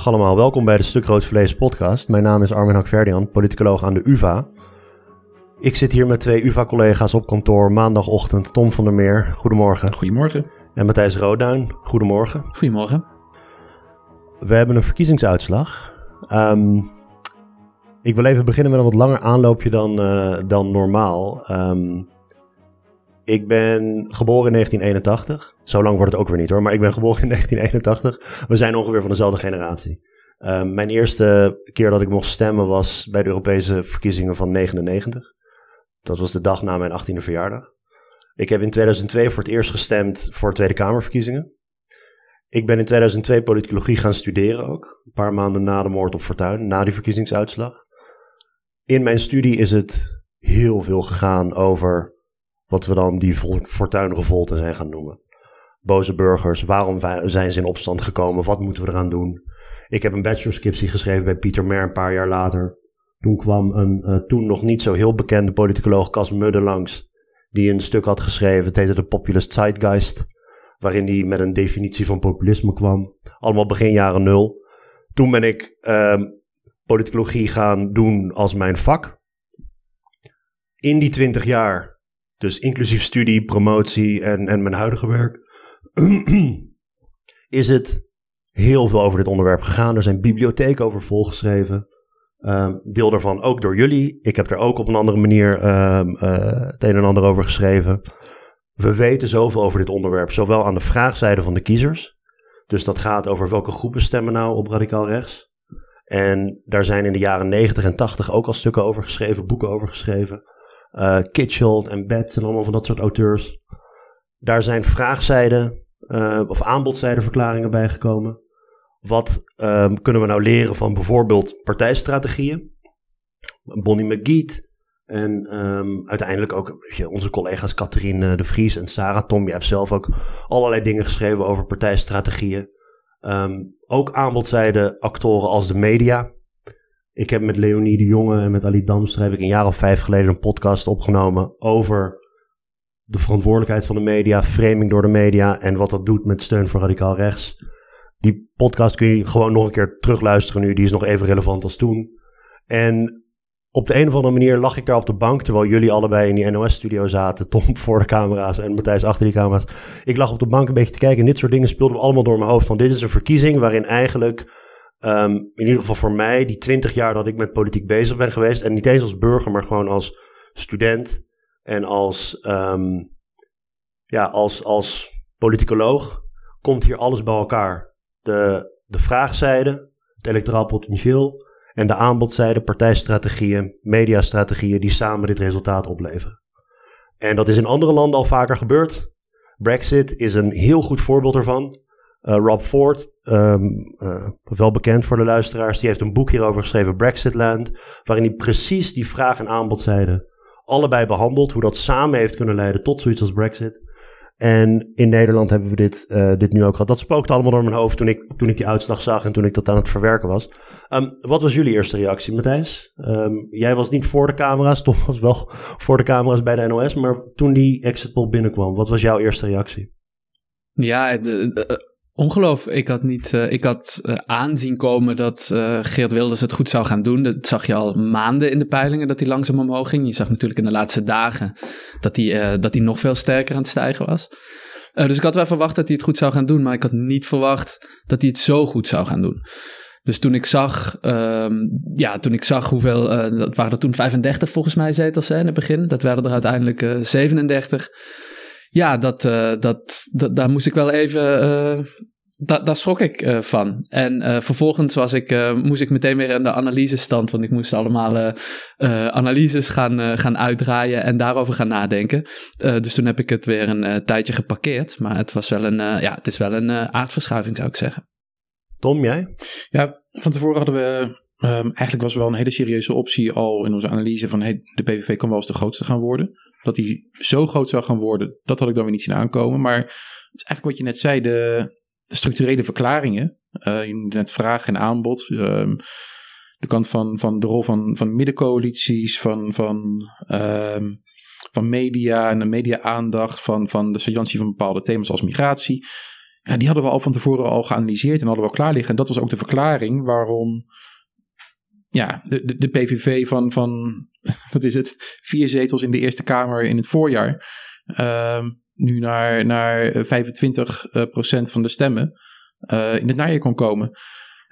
Dag allemaal, welkom bij de Stuk Rood Vlees podcast. Mijn naam is Armin Hakverdian, politicoloog aan de UvA. Ik zit hier met twee UvA-collega's op kantoor maandagochtend. Tom van der Meer, goedemorgen. Goedemorgen. En Matthijs Rooduin, goedemorgen. Goedemorgen. We hebben een verkiezingsuitslag. Ehm, ik wil even beginnen met een wat langer aanloopje dan, eh, dan normaal. Ehm, ik ben geboren in 1981. Zo lang wordt het ook weer niet hoor, maar ik ben geboren in 1981. We zijn ongeveer van dezelfde generatie. Ehm, mijn eerste keer dat ik mocht stemmen was bij de Europese verkiezingen van 99. Dat was de dag na mijn 18e verjaardag. Ik heb in 2002 voor het eerst gestemd voor Tweede Kamerverkiezingen. Ik ben in 2002 politicologie gaan studeren ook. Een paar maanden na de moord op Fortuyn, na die verkiezingsuitslag. In mijn studie is het heel veel gegaan over wat we dan die Fortuyn-revolten zijn gaan noemen. Boze burgers, waarom zijn ze in opstand gekomen, wat moeten we eraan doen? Ik heb een bachelorscriptie geschreven bij Pieter Mer een paar jaar later. Toen kwam een uh, toen nog niet zo heel bekende politicoloog Cas Mudde langs, die een stuk had geschreven, het heette de Populist Zeitgeist, waarin hij met een definitie van populisme kwam. Allemaal begin jaren nul. Toen ben ik uh, politicologie gaan doen als mijn vak. In die twintig jaar dus inclusief studie, promotie en, en mijn huidige werk, is het heel veel over dit onderwerp gegaan. Er zijn bibliotheken over volgeschreven. Um, deel daarvan ook door jullie. Ik heb er ook op een andere manier um, uh, het een en ander over geschreven. We weten zoveel over dit onderwerp, zowel aan de vraagzijde van de kiezers. Dus dat gaat over welke groepen stemmen nou op radicaal rechts. En daar zijn in de jaren 90 en 80 ook al stukken over geschreven, boeken over geschreven. Uh, Kitchell en Betts en allemaal van dat soort auteurs. Daar zijn vraagzijden uh, of aanbodzijdenverklaringen bijgekomen. Wat um, kunnen we nou leren van bijvoorbeeld partijstrategieën? Bonnie McGeet en um, uiteindelijk ook onze collega's Catherine de Vries en Sarah Tom. Je hebt zelf ook allerlei dingen geschreven over partijstrategieën. Um, ook aanbodzijde actoren als de media. Ik heb met Leonie de Jonge en met Ali Damstra heb ik een jaar of vijf geleden een podcast opgenomen over de verantwoordelijkheid van de media, framing door de media en wat dat doet met steun voor radicaal rechts. Die podcast kun je gewoon nog een keer terugluisteren nu, die is nog even relevant als toen. En op de een of andere manier lag ik daar op de bank, terwijl jullie allebei in die NOS-studio zaten, Tom voor de camera's en Matthijs achter die camera's. Ik lag op de bank een beetje te kijken en dit soort dingen speelden allemaal door mijn hoofd. Van dit is een verkiezing waarin eigenlijk Um, in ieder geval voor mij, die twintig jaar dat ik met politiek bezig ben geweest. En niet eens als burger, maar gewoon als student. En als, um, ja, als, als politicoloog komt hier alles bij elkaar. De, de vraagzijde, het electoraal potentieel. En de aanbodzijde, partijstrategieën, mediastrategieën die samen dit resultaat opleveren. En dat is in andere landen al vaker gebeurd. Brexit is een heel goed voorbeeld ervan. Uh, Rob Ford, um, uh, wel bekend voor de luisteraars, die heeft een boek hierover geschreven, Brexitland, waarin hij precies die vraag en aanbodzijde allebei behandelt, hoe dat samen heeft kunnen leiden tot zoiets als Brexit. En in Nederland hebben we dit, uh, dit nu ook gehad. Dat spookte allemaal door mijn hoofd toen ik, toen ik die uitslag zag en toen ik dat aan het verwerken was. Um, wat was jullie eerste reactie, Matthijs? Um, jij was niet voor de camera's, toch was wel voor de camera's bij de NOS, maar toen die exit poll binnenkwam, wat was jouw eerste reactie? Ja, de, Ongeloof. Ik had niet. Uh, ik had uh, aanzien komen dat uh, Geert Wilders het goed zou gaan doen. Dat zag je al maanden in de peilingen dat hij langzaam omhoog ging. Je zag natuurlijk in de laatste dagen dat hij, dat hij nog veel sterker aan het stijgen was. dus ik had wel verwacht dat hij het goed zou gaan doen, maar ik had niet verwacht dat hij het zo goed zou gaan doen. Dus toen ik zag, um, ja, toen ik zag hoeveel, dat waren er toen 35 volgens mij zetels hè, in het begin. Dat werden er uiteindelijk 37 ja, dat, uh, dat, dat, daar moest ik wel even. Uh, da, daar schrok ik uh, van. En vervolgens was ik, moest ik meteen weer in de analysestand. Want ik moest allemaal analyses gaan, gaan uitdraaien en daarover gaan nadenken. dus toen heb ik het weer een tijdje geparkeerd. Maar het, was wel een, ja, het is wel een aardverschuiving, zou ik zeggen. Tom, jij? Ja, van tevoren hadden we Um, eigenlijk was wel een hele serieuze optie al in onze analyse van hey, de PVV kan wel eens de grootste gaan worden. Dat die zo groot zou gaan worden, dat had ik dan weer niet zien aankomen. Maar het is eigenlijk wat je net zei, de, structurele verklaringen. Uh, je noemde net vraag en aanbod. Um, de kant van, van de rol van, van middencoalities, van, van, um, van media en de media-aandacht, van, van de saillantie van bepaalde thema's als migratie. ja, die hadden we al van tevoren al geanalyseerd en hadden we al klaar liggen. En dat was ook de verklaring waarom ja, de, de, de PVV van, van, wat is het, vier zetels in de Eerste Kamer in het voorjaar, ehm, nu naar, naar 25 uh, procent van de stemmen uh, in het najaar kon komen.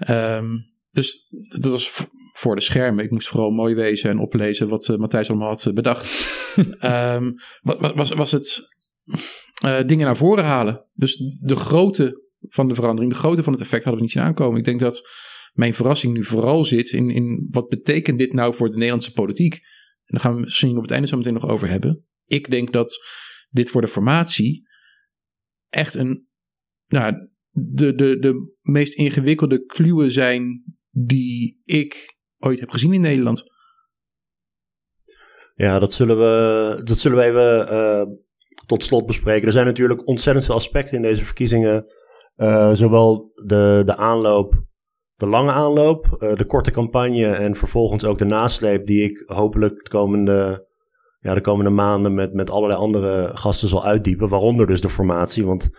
Um, dus dat was voor de schermen. Ik moest vooral mooi wezen en oplezen wat uh, Matthijs allemaal had bedacht. um, was, was het uh, dingen naar voren halen. Dus de grootte van de verandering, de grootte van het effect hadden we niet zien aankomen. Ik denk dat mijn verrassing nu vooral zit in, in wat betekent dit nou voor de Nederlandse politiek? En daar gaan we misschien op het einde zo meteen nog over hebben. Ik denk dat dit voor de formatie echt een, nou, de, de, de meest ingewikkelde kluwen zijn die ik ooit heb gezien in Nederland. Ja, dat zullen we, dat zullen we even uh, tot slot bespreken. Er zijn natuurlijk ontzettend veel aspecten in deze verkiezingen. Uh, zowel de, de aanloop, de lange aanloop, uh, de korte campagne en vervolgens ook de nasleep die ik hopelijk de komende, ja, de komende maanden met, met allerlei andere gasten zal uitdiepen. Waaronder dus de formatie, want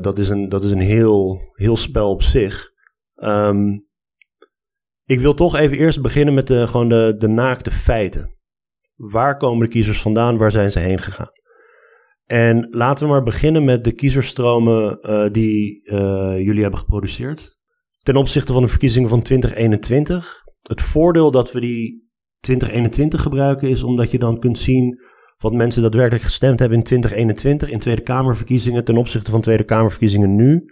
dat, is een, dat is een heel, heel spel op zich. Um, ik wil toch even eerst beginnen met de, gewoon de, de naakte feiten. Waar komen de kiezers vandaan? Waar zijn ze heen gegaan? En laten we maar beginnen met de kiezerstromen uh, die jullie hebben geproduceerd. Ten opzichte van de verkiezingen van 2021. Het voordeel dat we die 2021 gebruiken is omdat je dan kunt zien wat mensen daadwerkelijk gestemd hebben in 2021 in Tweede Kamerverkiezingen ten opzichte van Tweede Kamerverkiezingen nu.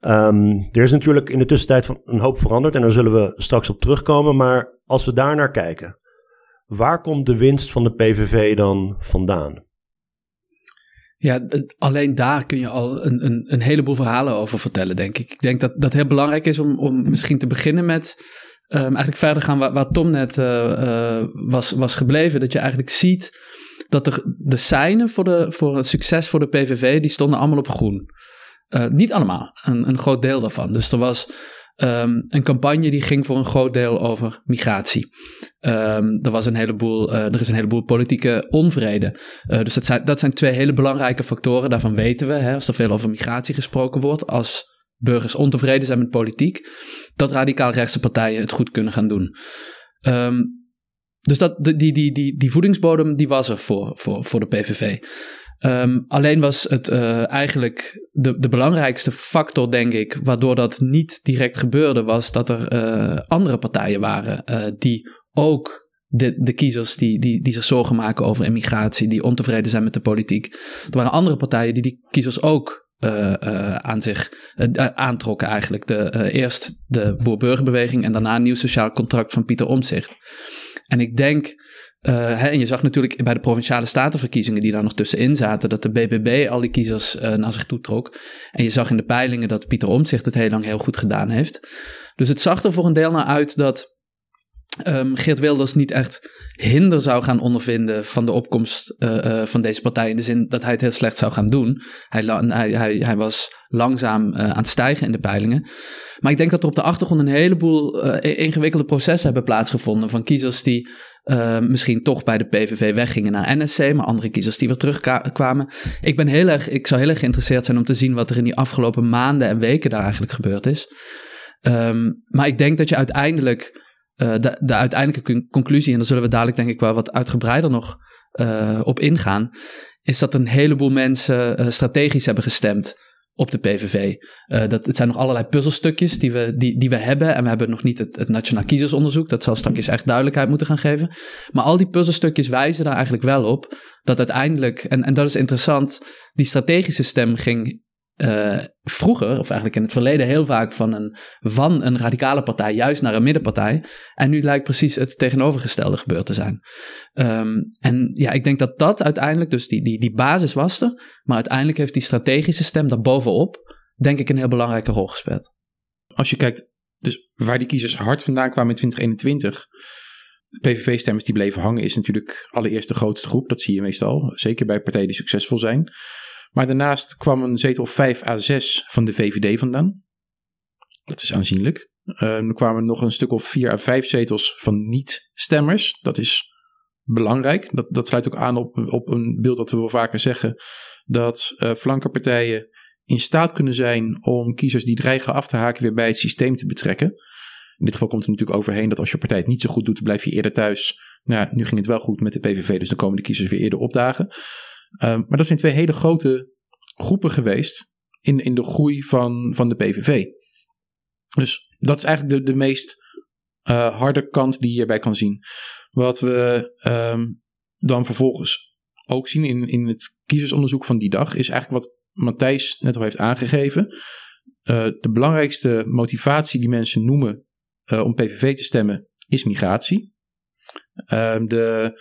Um, er is natuurlijk in de tussentijd van een hoop veranderd en daar zullen we straks op terugkomen. Maar als we daar naar kijken, waar komt de winst van de PVV dan vandaan? Ja, alleen daar kun je al een, een, een heleboel verhalen over vertellen, denk ik. Ik denk dat dat heel belangrijk is om, om misschien te beginnen met um, eigenlijk verder gaan waar, waar Tom net uh, uh, was, was gebleven. Dat je eigenlijk ziet dat de, de seinen voor, de, voor het succes voor de PVV, die stonden allemaal op groen. Uh, niet allemaal, een, een, groot deel daarvan. Dus er was um, een campagne die ging voor een groot deel over migratie. Um, er, was een heleboel, uh, er is een heleboel politieke onvrede. Uh, dus dat zijn, dat zijn twee hele belangrijke factoren. Daarvan weten we, hè, als er veel over migratie gesproken wordt, als burgers ontevreden zijn met politiek, dat radicaal-rechtse partijen het goed kunnen gaan doen. Um, dus dat, die, die, die, die voedingsbodem die was er voor, voor, voor de PVV. Um, alleen was het uh, eigenlijk de, de belangrijkste factor, denk ik, waardoor dat niet direct gebeurde, was dat er uh, andere partijen waren uh, die ook de, de kiezers die, die, die zich zorgen maken over immigratie, die ontevreden zijn met de politiek. Er waren andere partijen die die kiezers ook aan zich aantrokken eigenlijk. De, eerst de boer-burgerbeweging en daarna een nieuw sociaal contract van Pieter Omzicht. En ik denk uh, hè, en je zag natuurlijk bij de provinciale statenverkiezingen die daar nog tussenin zaten, dat de BBB al die kiezers uh, naar zich toe trok. En je zag in de peilingen dat Pieter Omtzigt het heel lang heel goed gedaan heeft. Dus het zag er voor een deel naar uit dat um, Geert Wilders niet echt hinder zou gaan ondervinden van de opkomst uh, van deze partij. In de zin dat hij het heel slecht zou gaan doen. Hij, hij, hij, was langzaam aan het stijgen in de peilingen. Maar ik denk dat er op de achtergrond een heleboel ingewikkelde processen hebben plaatsgevonden. Van kiezers die misschien toch bij de PVV weggingen naar NSC, maar andere kiezers die weer terugkwamen. Ik ben heel erg, ik zou heel erg geïnteresseerd zijn om te zien wat er in die afgelopen maanden en weken daar eigenlijk gebeurd is. Um, maar ik denk dat je uiteindelijk, uh, de, de uiteindelijke conclusie, en daar zullen we dadelijk denk ik wel wat uitgebreider nog uh, op ingaan, is dat een heleboel mensen strategisch hebben gestemd op de PVV. Dat, het zijn nog allerlei puzzelstukjes die we, die, die we hebben. En we hebben nog niet het, het Nationaal Kiezersonderzoek. Dat zal straks echt duidelijkheid moeten gaan geven. Maar al die puzzelstukjes wijzen daar eigenlijk wel op dat uiteindelijk, en, en dat is interessant, die strategische stem ging uh, vroeger, of eigenlijk in het verleden, heel vaak van een, van een radicale partij juist naar een middenpartij. En nu lijkt precies het tegenovergestelde gebeurd te zijn. Um, en ja, ik denk dat dat uiteindelijk, dus die, die, die basis was er, maar uiteindelijk heeft die strategische stem daarbovenop, denk ik, een heel belangrijke rol gespeeld. Als je kijkt, dus waar die kiezers hard vandaan kwamen in 2021. PVV-stemmers die bleven hangen is natuurlijk allereerst de grootste groep. Dat zie je meestal. Zeker bij partijen die succesvol zijn. Maar daarnaast kwam een zetel 5 à 6 van de VVD vandaan. Dat is aanzienlijk. Uh, er kwamen nog een stuk of 4 à 5 zetels van niet-stemmers. Dat is belangrijk. Dat, dat sluit ook aan op, op een beeld dat we wel vaker zeggen. Dat uh, flankerpartijen in staat kunnen zijn om kiezers die dreigen af te haken weer bij het systeem te betrekken. In dit geval komt er natuurlijk overheen dat als je partij het niet zo goed doet, blijf je eerder thuis. Nou, nu ging het wel goed met de PVV, dus dan komen de kiezers weer eerder opdagen. Um, maar dat zijn twee hele grote groepen geweest in, in de groei van, van de PVV. Dus dat is eigenlijk de, de meest uh, harde kant die je hierbij kan zien. Wat we um, dan vervolgens ook zien in, in het kiezersonderzoek van die dag, is eigenlijk wat Matthijs net al heeft aangegeven. Uh, de belangrijkste motivatie die mensen noemen uh, om PVV te stemmen is migratie. Uh, de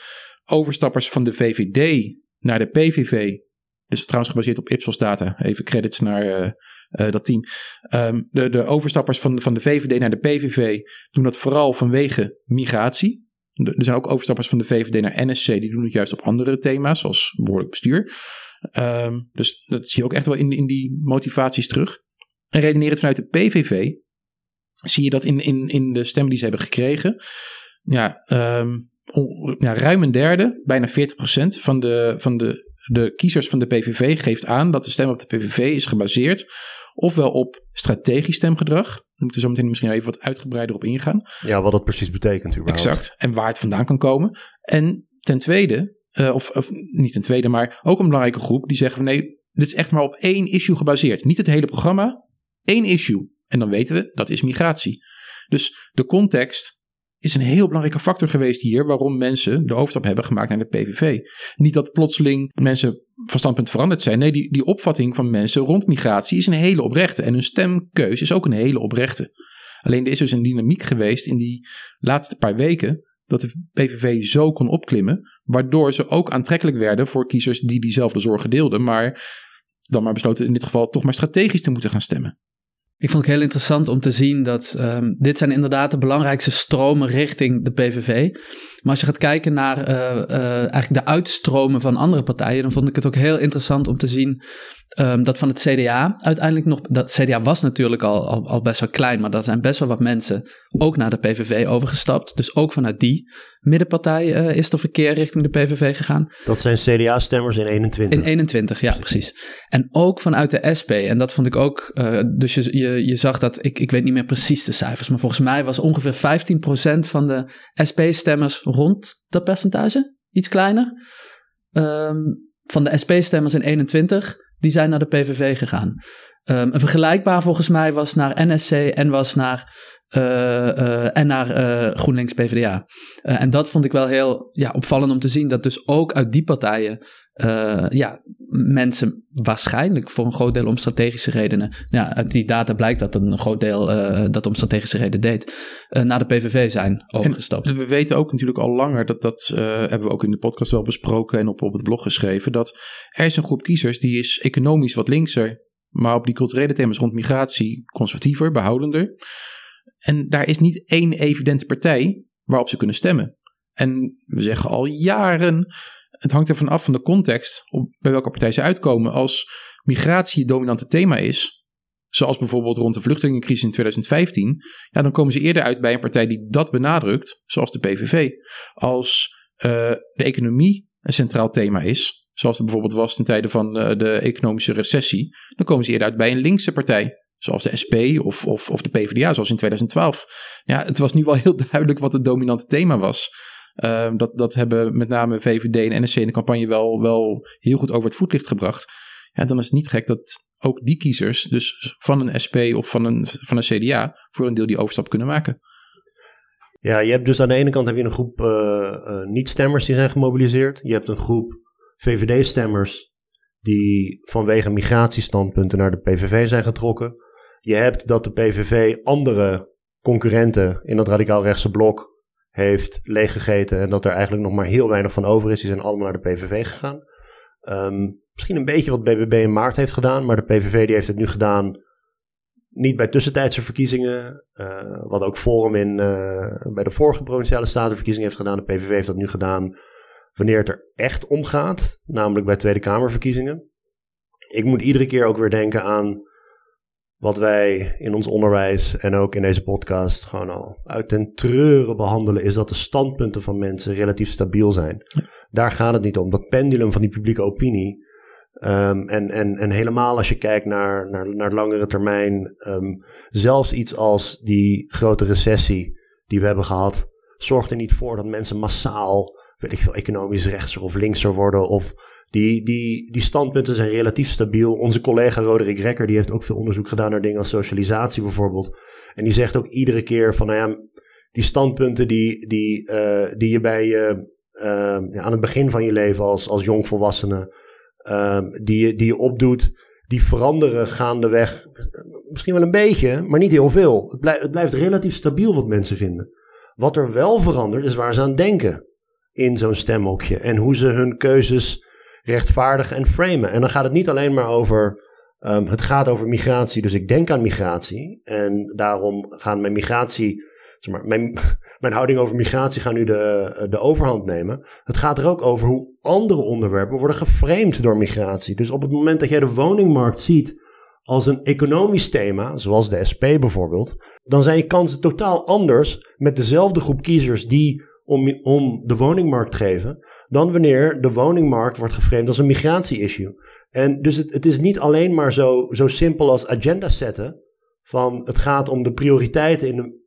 overstappers van de VVD naar de PVV, is trouwens gebaseerd op Ipsos data, even credits naar uh, dat team. Um, de, de overstappers van, van de VVD naar de PVV doen dat vooral vanwege migratie. Er zijn ook overstappers van de VVD naar NSC, die doen het juist op andere thema's, zoals behoorlijk bestuur. Um, dus dat zie je ook echt wel in, in die motivaties terug. En redenerend vanuit de PVV zie je dat in, in, in de stemmen die ze hebben gekregen. Ja, on, ja ruim een derde, bijna 40% van de, van de, de kiezers van de PVV geeft aan dat de stem op de PVV is gebaseerd ofwel op strategisch stemgedrag. Daar moeten we zo meteen misschien even wat uitgebreider op ingaan. Ja, wat dat precies betekent überhaupt. Exact. En waar het vandaan kan komen. En ten tweede, uh, of, of, niet ten tweede, maar ook een belangrijke groep die zeggen van nee, dit is echt maar op één issue gebaseerd. Niet het hele programma, één issue. En dan weten we, dat is migratie. Dus de context is een heel belangrijke factor geweest hier waarom mensen de overstap hebben gemaakt naar de PVV. Niet dat plotseling mensen van standpunt veranderd zijn. Nee, die, die opvatting van mensen rond migratie is een hele oprechte. En hun stemkeuze is ook een hele oprechte. Alleen er is dus een dynamiek geweest in die laatste paar weken dat de PVV zo kon opklimmen, waardoor ze ook aantrekkelijk werden voor kiezers die diezelfde zorgen deelden, maar dan maar besloten in dit geval toch maar strategisch te moeten gaan stemmen. Ik vond het heel interessant om te zien dat um, dit zijn inderdaad de belangrijkste stromen richting de PVV. Maar als je gaat kijken naar uh, eigenlijk de uitstromen van andere partijen, dan vond ik het ook heel interessant om te zien um, dat van het CDA uiteindelijk nog. Dat CDA was natuurlijk al, al, al, best wel klein, maar er zijn best wel wat mensen ook naar de PVV overgestapt. Dus ook vanuit die middenpartij uh, is er verkeer richting de PVV gegaan. Dat zijn CDA-stemmers in 21. In 21, ja, precies. En ook vanuit de SP. En dat vond ik ook. Uh, dus je, je, je zag dat. Ik, ik weet niet meer precies de cijfers, maar volgens mij was ongeveer 15% van de SP-stemmers rond dat percentage. Iets kleiner. Um, van de SP-stemmers in 21 die zijn naar de PVV gegaan. Um, een vergelijkbaar volgens mij was naar NSC en was naar, uh, uh, en naar uh, GroenLinks PvdA. en dat vond ik wel heel ja, opvallend om te zien dat dus ook uit die partijen ja, mensen waarschijnlijk voor een groot deel om strategische redenen, ja, uit die data blijkt dat een groot deel dat om strategische redenen deed, naar de PVV zijn overgestapt. En we weten ook natuurlijk al langer, dat, dat hebben we ook in de podcast wel besproken en op, op het blog geschreven, dat er is een groep kiezers die is economisch wat linkser maar op die culturele thema's rond migratie conservatiever, behoudender. En daar is niet één evidente partij waarop ze kunnen stemmen. En we zeggen al jaren, het hangt ervan af van de context op, bij welke partij ze uitkomen. Als migratie het dominante thema is, zoals bijvoorbeeld rond de vluchtelingencrisis in 2015, ja, dan komen ze eerder uit bij een partij die dat benadrukt, zoals de PVV. Als uh, de economie een centraal thema is, zoals het bijvoorbeeld was ten tijde van uh, de economische recessie, dan komen ze eerder uit bij een linkse partij. Zoals de SP of, of, of de PvdA, zoals in 2012. Ja, het was nu wel heel duidelijk wat het dominante thema was. Uh, dat, dat hebben met name VVD en NSC in de campagne wel, wel heel goed over het voetlicht gebracht. Ja, dan is het niet gek dat ook die kiezers, dus van een SP of van een, van een CDA, voor een deel die overstap kunnen maken. Ja, je hebt dus aan de ene kant heb je een groep uh, uh, niet-stemmers die zijn gemobiliseerd. Je hebt een groep VVD-stemmers die vanwege migratiestandpunten naar de PVV zijn getrokken. Je hebt dat de PVV andere concurrenten in dat radicaal-rechtse blok heeft leeggegeten en dat er eigenlijk nog maar heel weinig van over is. Die zijn allemaal naar de PVV gegaan. Um, misschien een beetje wat BBB in maart heeft gedaan, maar de PVV die heeft het nu gedaan niet bij tussentijdse verkiezingen. Uh, wat ook Forum in, uh, bij de vorige provinciale statenverkiezingen heeft gedaan. De PVV heeft dat nu gedaan wanneer het er echt om gaat, namelijk bij Tweede Kamerverkiezingen. Ik moet iedere keer ook weer denken aan wat wij in ons onderwijs en ook in deze podcast gewoon al uit ten treuren behandelen, is dat de standpunten van mensen relatief stabiel zijn. Daar gaat het niet om. Dat pendulum van die publieke opinie, Um, en, en, en helemaal als je kijkt naar, naar, naar langere termijn, um, zelfs iets als die grote recessie die we hebben gehad, zorgt er niet voor dat mensen massaal, weet ik veel, economisch rechtser of linkser worden. Of die, die, die standpunten zijn relatief stabiel. Onze collega Roderick Rekker, die heeft ook veel onderzoek gedaan naar dingen als socialisatie bijvoorbeeld. En die zegt ook iedere keer van, nou ja, die standpunten die, die, uh, die je bij je, uh, ja, aan het begin van je leven als, als jongvolwassene, uh, die, die je opdoet, die veranderen gaandeweg. Misschien wel een beetje, maar niet heel veel. Het, blijft het blijft relatief stabiel wat mensen vinden. Wat er wel verandert, is waar ze aan denken in zo'n stemhokje. En hoe ze hun keuzes rechtvaardigen en framen. En dan gaat het niet alleen maar over. Um, het gaat over migratie, dus ik denk aan migratie. En daarom gaan mijn migratie. Zeg maar, mijn, mijn houding over migratie gaan nu de, de overhand nemen. Het gaat er ook over hoe andere onderwerpen worden geframed door migratie. Dus op het moment dat jij de woningmarkt ziet als een economisch thema, zoals de SP bijvoorbeeld, dan zijn je kansen totaal anders met dezelfde groep kiezers die om, om de woningmarkt geven, dan wanneer de woningmarkt wordt geframed als een migratie-issue. En dus het, het is niet alleen maar zo, zo simpel als agenda zetten. Van het gaat om de prioriteiten in de,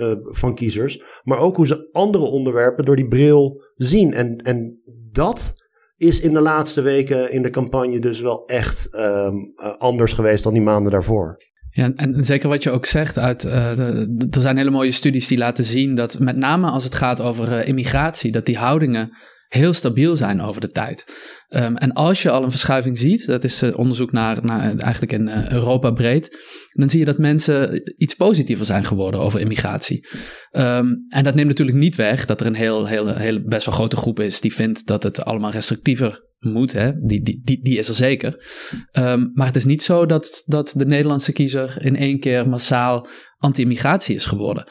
uh, van kiezers. Maar ook hoe ze andere onderwerpen door die bril zien. En, en dat is in de laatste weken in de campagne dus wel echt um, anders geweest dan die maanden daarvoor. Ja, en, zeker wat je ook zegt, uit, uh, er zijn hele mooie studies die laten zien dat met name als het gaat over immigratie, dat die houdingen heel stabiel zijn over de tijd. Um, en als je al een verschuiving ziet, dat is uh, onderzoek naar, naar eigenlijk in uh, Europa breed, dan zie je dat mensen iets positiever zijn geworden over immigratie. Um, en dat neemt natuurlijk niet weg dat er een heel, heel, heel best wel grote groep is die vindt dat het allemaal restrictiever moet. Hè? Die, die, die, is er zeker. Um, maar het is niet zo dat, dat de Nederlandse kiezer in één keer massaal anti-immigratie is geworden.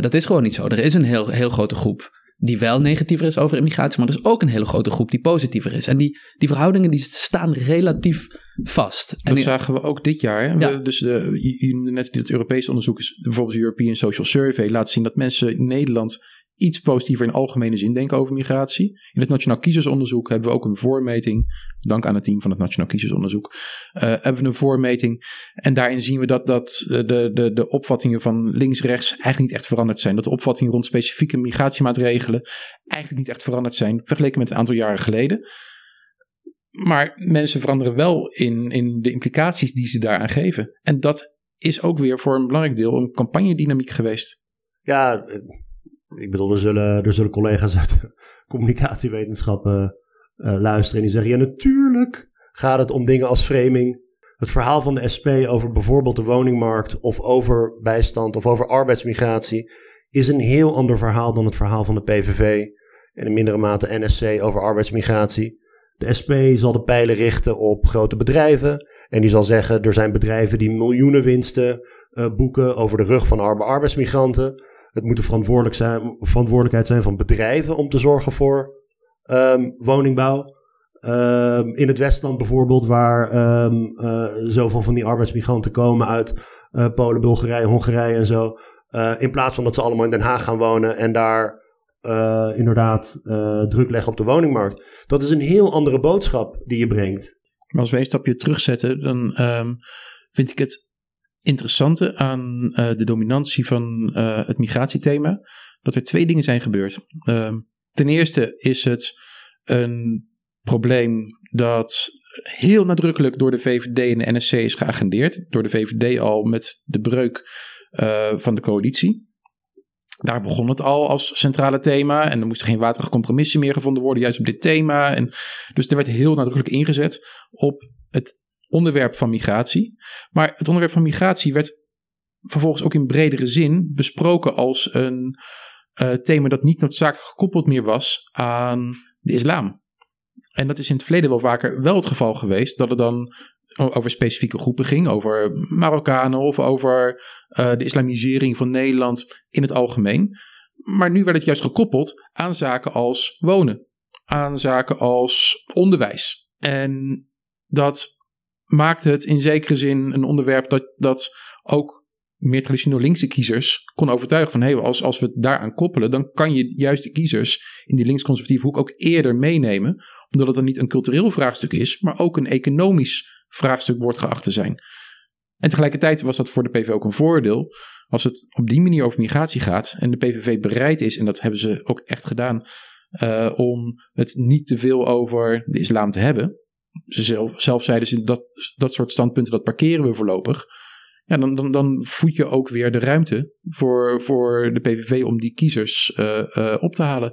Dat is gewoon niet zo. Er is een heel, heel grote groep die wel negatiever is over immigratie, maar er is ook een hele grote groep die positiever is. En die, die verhoudingen die staan relatief vast. En dat zagen we ook dit jaar. Ja. dus de, net het Europese onderzoek is bijvoorbeeld de European Social Survey laat zien dat mensen in Nederland iets positiever in algemene zin denken over migratie. In het Nationaal Kiezersonderzoek hebben we ook een voormeting. Dank aan het team van het Nationaal Kiezersonderzoek. Uh, hebben we een voormeting. En daarin zien we dat, dat de, de, de opvattingen van links-rechts eigenlijk niet echt veranderd zijn. Dat de opvattingen rond specifieke migratiemaatregelen eigenlijk niet echt veranderd zijn. Vergeleken met een aantal jaren geleden. Maar mensen veranderen wel in, in de implicaties die ze daaraan geven. En dat is ook weer voor een belangrijk deel een campagnedynamiek geweest. Ja, ik bedoel, er zullen, er zullen collega's uit communicatiewetenschappen uh, luisteren. En die zeggen: Ja, natuurlijk gaat het om dingen als framing. Het verhaal van de SP over bijvoorbeeld de woningmarkt. of over bijstand of over arbeidsmigratie. is een heel ander verhaal dan het verhaal van de PVV. en in mindere mate NSC over arbeidsmigratie. De SP zal de pijlen richten op grote bedrijven. En die zal zeggen: er zijn bedrijven die miljoenen winsten uh, boeken over de rug van arme arbeidsmigranten. Het moet de verantwoordelijk zijn, verantwoordelijkheid zijn van bedrijven om te zorgen voor um, woningbouw. Um, in het Westland bijvoorbeeld, waar um, uh, zoveel van die arbeidsmigranten komen uit uh, Polen, Bulgarije, Hongarije en zo. Uh, in plaats van dat ze allemaal in Den Haag gaan wonen en daar inderdaad druk leggen op de woningmarkt. Dat is een heel andere boodschap die je brengt. Maar als we een stapje terugzetten, dan vind ik het interessante aan uh, de dominantie van uh, het migratiethema, dat er twee dingen zijn gebeurd. Uh, ten eerste is het een probleem dat heel nadrukkelijk door de VVD en de NSC is geagendeerd. Door de VVD al met de breuk uh, van de coalitie. Daar begon het al als centrale thema. En er moesten geen waterige compromissen meer gevonden worden, juist op dit thema. En dus er werd heel nadrukkelijk ingezet op het onderwerp van migratie. Maar het onderwerp van migratie werd vervolgens ook in bredere zin besproken als een uh, thema dat niet noodzakelijk gekoppeld meer was aan de islam. En dat is in het verleden wel vaker wel het geval geweest, dat het dan over specifieke groepen ging, over Marokkanen of over uh, de islamisering van Nederland in het algemeen. Maar nu werd het juist gekoppeld aan zaken als wonen, aan zaken als onderwijs. En dat maakt het in zekere zin een onderwerp dat, dat ook meer traditioneel linkse kiezers kon overtuigen van... hé, hey, als, als we het daaraan koppelen... dan kan je juist de kiezers in die links-conservatieve hoek ook eerder meenemen. Omdat het dan niet een cultureel vraagstuk is... maar ook een economisch vraagstuk wordt geacht te zijn. En tegelijkertijd was dat voor de PVV ook een voordeel... als het op die manier over migratie gaat... en de PVV bereid is, en dat hebben ze ook echt gedaan... Uh, om het niet te veel over de islam te hebben. Ze zelf, zeiden ze dat, dat soort standpunten, dat parkeren we voorlopig. Ja, dan, dan, dan voed je ook weer de ruimte voor, voor de PVV om die kiezers uh, uh, op te halen.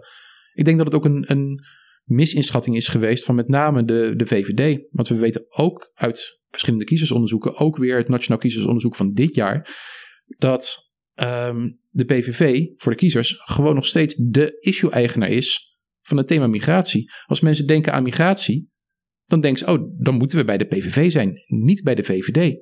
Ik denk dat het ook een, een misinschatting is geweest van met name de, de VVD. Want we weten ook uit verschillende kiezersonderzoeken, ook weer het Nationaal Kiezersonderzoek van dit jaar, dat um, de PVV voor de kiezers gewoon nog steeds de issue-eigenaar is van het thema migratie. Als mensen denken aan migratie, dan denken ze, oh, dan moeten we bij de PVV zijn, niet bij de VVD.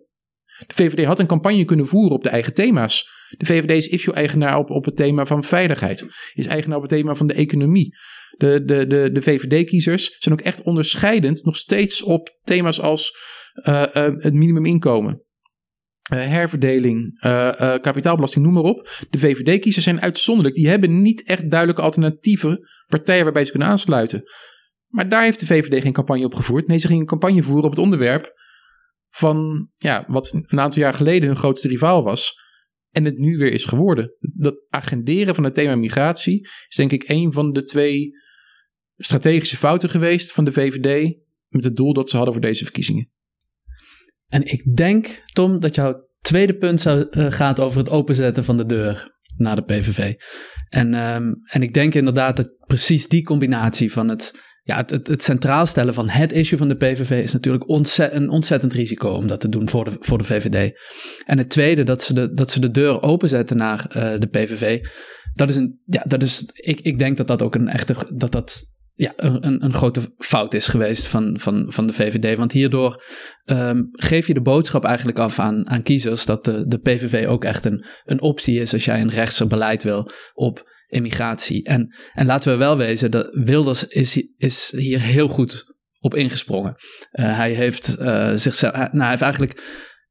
De VVD had een campagne kunnen voeren op de eigen thema's. De VVD is issue-eigenaar op, op het thema van veiligheid, is eigenaar op het thema van de economie. De, de, de, de VVD-kiezers zijn ook echt onderscheidend nog steeds op thema's als uh, uh, het minimuminkomen. Uh, herverdeling, kapitaalbelasting, noem maar op. De VVD-kiezers zijn uitzonderlijk. Die hebben niet echt duidelijke alternatieve partijen waarbij ze kunnen aansluiten. Maar daar heeft de VVD geen campagne op gevoerd. Nee, ze gingen een campagne voeren op het onderwerp van ja, wat een aantal jaar geleden hun grootste rivaal was. En het nu weer is geworden. Dat agenderen van het thema migratie is denk ik een van de twee strategische fouten geweest van de VVD. Met het doel dat ze hadden voor deze verkiezingen. En ik denk, Tom, dat jouw tweede punt uh, gaat over het openzetten van de deur naar de PVV. En, um, en ik denk inderdaad dat precies die combinatie van het, ja, het, het, centraal stellen van het issue van de PVV is natuurlijk een ontzettend risico om dat te doen voor de, voor de VVD. En het tweede, dat ze de, dat ze de deur openzetten naar uh, de PVV. Dat is een, ja, dat is, ik, ik denk dat dat ook een echte, dat dat ja, een, een grote fout is geweest van, van, van de VVD. Want hierdoor um, geef je de boodschap eigenlijk af aan, aan kiezers dat de, de PVV ook echt een, een optie is als jij een rechtser beleid wil op immigratie. En, en laten we wel wezen, dat Wilders is, is hier heel goed op ingesprongen. Uh, hij heeft uh, zichzelf, nou, hij heeft eigenlijk,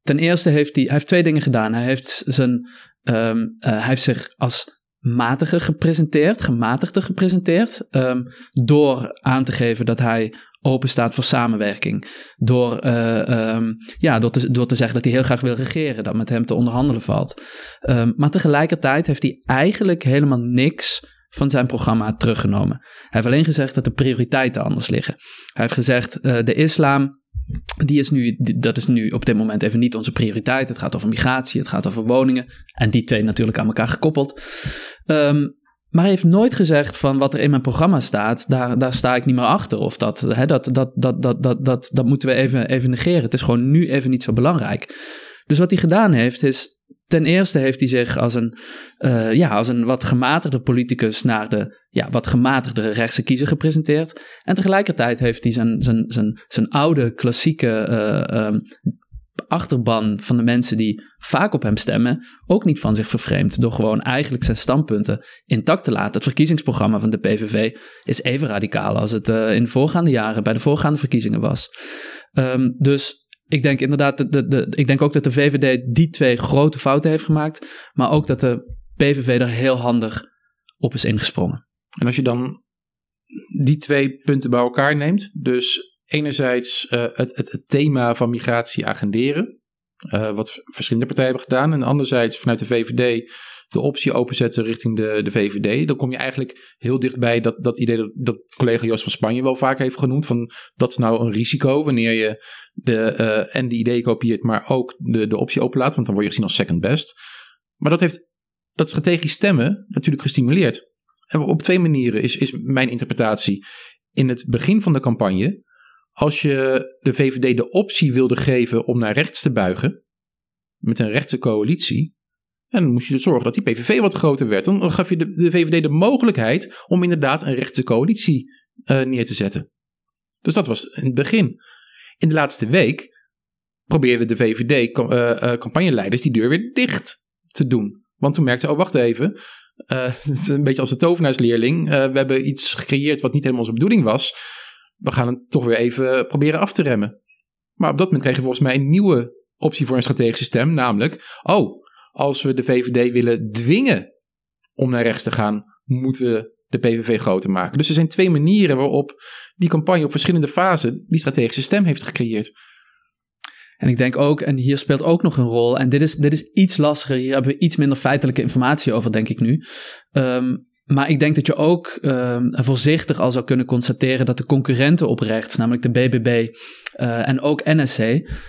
ten eerste heeft hij, hij heeft twee dingen gedaan. Hij heeft zijn, um, uh, hij heeft zich als matiger gepresenteerd, gematigder gepresenteerd, um, door aan te geven dat hij open staat voor samenwerking. Door, uh, um, ja, door, te, door te zeggen dat hij heel graag wil regeren, dat met hem te onderhandelen valt. Um, maar tegelijkertijd heeft hij eigenlijk helemaal niks van zijn programma teruggenomen. Hij heeft alleen gezegd dat de prioriteiten anders liggen. Hij heeft gezegd, uh, de islam die is nu, dat is nu op dit moment even niet onze prioriteit. Het gaat over migratie, het gaat over woningen. En die twee natuurlijk aan elkaar gekoppeld. Um, maar hij heeft nooit gezegd van wat er in mijn programma staat, daar, daar sta ik niet meer achter. Of dat, hè, dat, dat, dat, dat, dat, dat, dat moeten we even, even negeren. Het is gewoon nu even niet zo belangrijk. Dus wat hij gedaan heeft, is ten eerste heeft hij zich als een, uh, ja, als een wat gematigde politicus naar de ja, wat gematigde rechtse kiezer gepresenteerd. En tegelijkertijd heeft hij zijn, zijn, zijn, zijn oude klassieke uh, um, achterban van de mensen die vaak op hem stemmen ook niet van zich vervreemd. Door gewoon eigenlijk zijn standpunten intact te laten. Het verkiezingsprogramma van de PVV is even radicaal als het uh, in de voorgaande jaren bij de voorgaande verkiezingen was. Um, dus ik denk inderdaad, de, de, ik denk ook dat de VVD die twee grote fouten heeft gemaakt. Maar ook dat de PVV er heel handig op is ingesprongen. En als je dan die twee punten bij elkaar neemt, dus enerzijds uh, het, het, thema van migratie agenderen, uh, wat verschillende partijen hebben gedaan, en anderzijds vanuit de VVD de optie openzetten richting de, de VVD, dan kom je eigenlijk heel dichtbij dat, dat idee dat, dat collega Jos van Spanje wel vaak heeft genoemd, van dat is nou een risico wanneer je de, uh, en de ideeën kopieert, maar ook de, de optie openlaat, want dan word je gezien als second best. Maar dat heeft dat strategisch stemmen natuurlijk gestimuleerd. En op twee manieren is, is mijn interpretatie. In het begin van de campagne, als je de VVD de optie wilde geven om naar rechts te buigen, met een rechtse coalitie, dan moest je zorgen dat die PVV wat groter werd. Dan gaf je de, VVD de mogelijkheid om inderdaad een rechtse coalitie uh, neer te zetten. Dus dat was in het begin. In de laatste week probeerden de VVD-campagneleiders uh, uh, die deur weer dicht te doen. Want toen merkten ze, oh wacht even, het is een beetje als de tovenaarsleerling. We hebben iets gecreëerd wat niet helemaal onze bedoeling was. We gaan het toch weer even proberen af te remmen. Maar op dat moment kregen we volgens mij een nieuwe optie voor een strategische stem. Namelijk, oh, als we de VVD willen dwingen om naar rechts te gaan, moeten we de PVV groter maken. Dus er zijn twee manieren waarop die campagne op verschillende fasen die strategische stem heeft gecreëerd. En ik denk ook, en hier speelt ook nog een rol, en dit is, dit is iets lastiger, hier hebben we iets minder feitelijke informatie over, denk ik nu. Ehm, maar ik denk dat je ook uh, voorzichtig al zou kunnen constateren dat de concurrenten op rechts, namelijk de BBB uh, en ook NSC,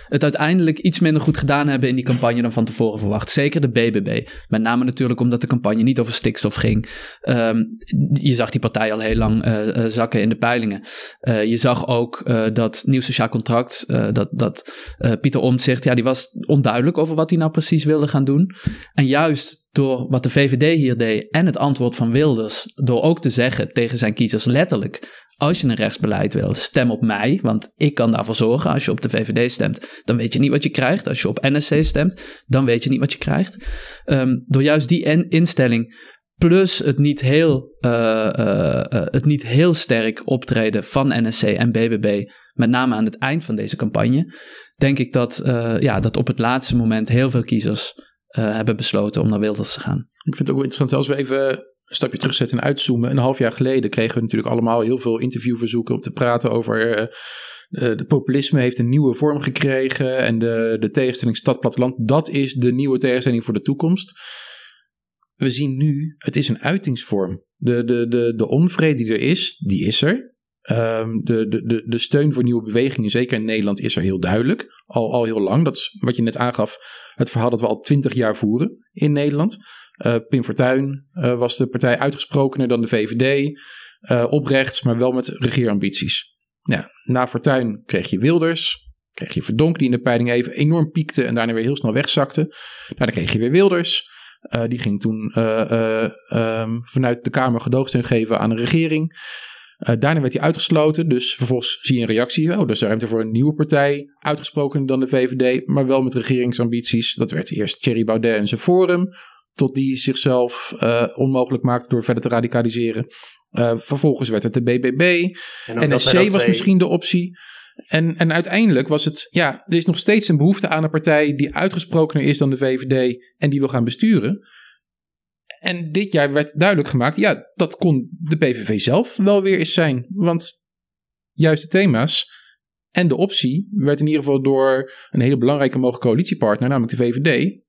het uiteindelijk iets minder goed gedaan hebben in die campagne dan van tevoren verwacht. Zeker de BBB. Met name natuurlijk omdat de campagne niet over stikstof ging. Um, je zag die partij al heel lang uh, zakken in de peilingen. je zag ook dat nieuw sociaal contract, dat, dat Pieter Omtzigt, ja, die was onduidelijk over wat hij nou precies wilde gaan doen. En juist door wat de VVD hier deed en het antwoord van Wilders, door ook te zeggen tegen zijn kiezers letterlijk: als je een rechtsbeleid wil, stem op mij, want ik kan daarvoor zorgen. Als je op de VVD stemt, dan weet je niet wat je krijgt. Als je op NSC stemt, dan weet je niet wat je krijgt. Um, door juist die instelling plus het niet, heel, uh, uh, uh, het niet heel sterk optreden van NSC en BBB, met name aan het eind van deze campagne, denk ik dat, ja, dat op het laatste moment heel veel kiezers uh, hebben besloten om naar Wilders te gaan. Ik vind het ook wel interessant als we even een stapje terugzetten en uitzoomen. Een half jaar geleden kregen we natuurlijk allemaal heel veel interviewverzoeken om te praten over. Uh, de populisme heeft een nieuwe vorm gekregen en de, de tegenstelling stad-platteland, dat is de nieuwe tegenstelling voor de toekomst. We zien nu, het is een uitingsvorm. De, de, de, de onvrede die er is, die is er. Um, de, de, de, steun voor nieuwe bewegingen, zeker in Nederland, is er heel duidelijk. Al, al heel lang. Dat is wat je net aangaf, het verhaal dat we al twintig jaar voeren in Nederland. Uh, Pim Fortuyn uh, was de partij uitgesprokener dan de VVD. Uh, eh, op rechts, maar wel met regeerambities. Ja, na Fortuyn kreeg je Wilders. Kreeg je Verdonk, die in de peiling even enorm piekte en daarna weer heel snel wegzakte. Daarna kreeg je weer Wilders. die ging toen um, vanuit de Kamer gedoogsteun geven aan de regering. Uh, daarna werd hij uitgesloten. Dus vervolgens zie je een reactie. Oh, dus er ruimte voor een nieuwe partij. Uitgesproken dan de VVD, maar wel met regeringsambities. Dat werd eerst Thierry Baudet en zijn Forum. Tot die zichzelf uh, onmogelijk maakte door verder te radicaliseren. Uh, vervolgens werd het de BBB. En NSC was misschien de optie. En, en uiteindelijk was het, ja, er is nog steeds een behoefte aan een partij die uitgesprokener is dan de VVD en die wil gaan besturen. En dit jaar werd duidelijk gemaakt, ja, dat kon de PVV zelf wel weer eens zijn. Want juist de thema's en de optie werd in ieder geval door een hele belangrijke mogelijke coalitiepartner, namelijk de VVD,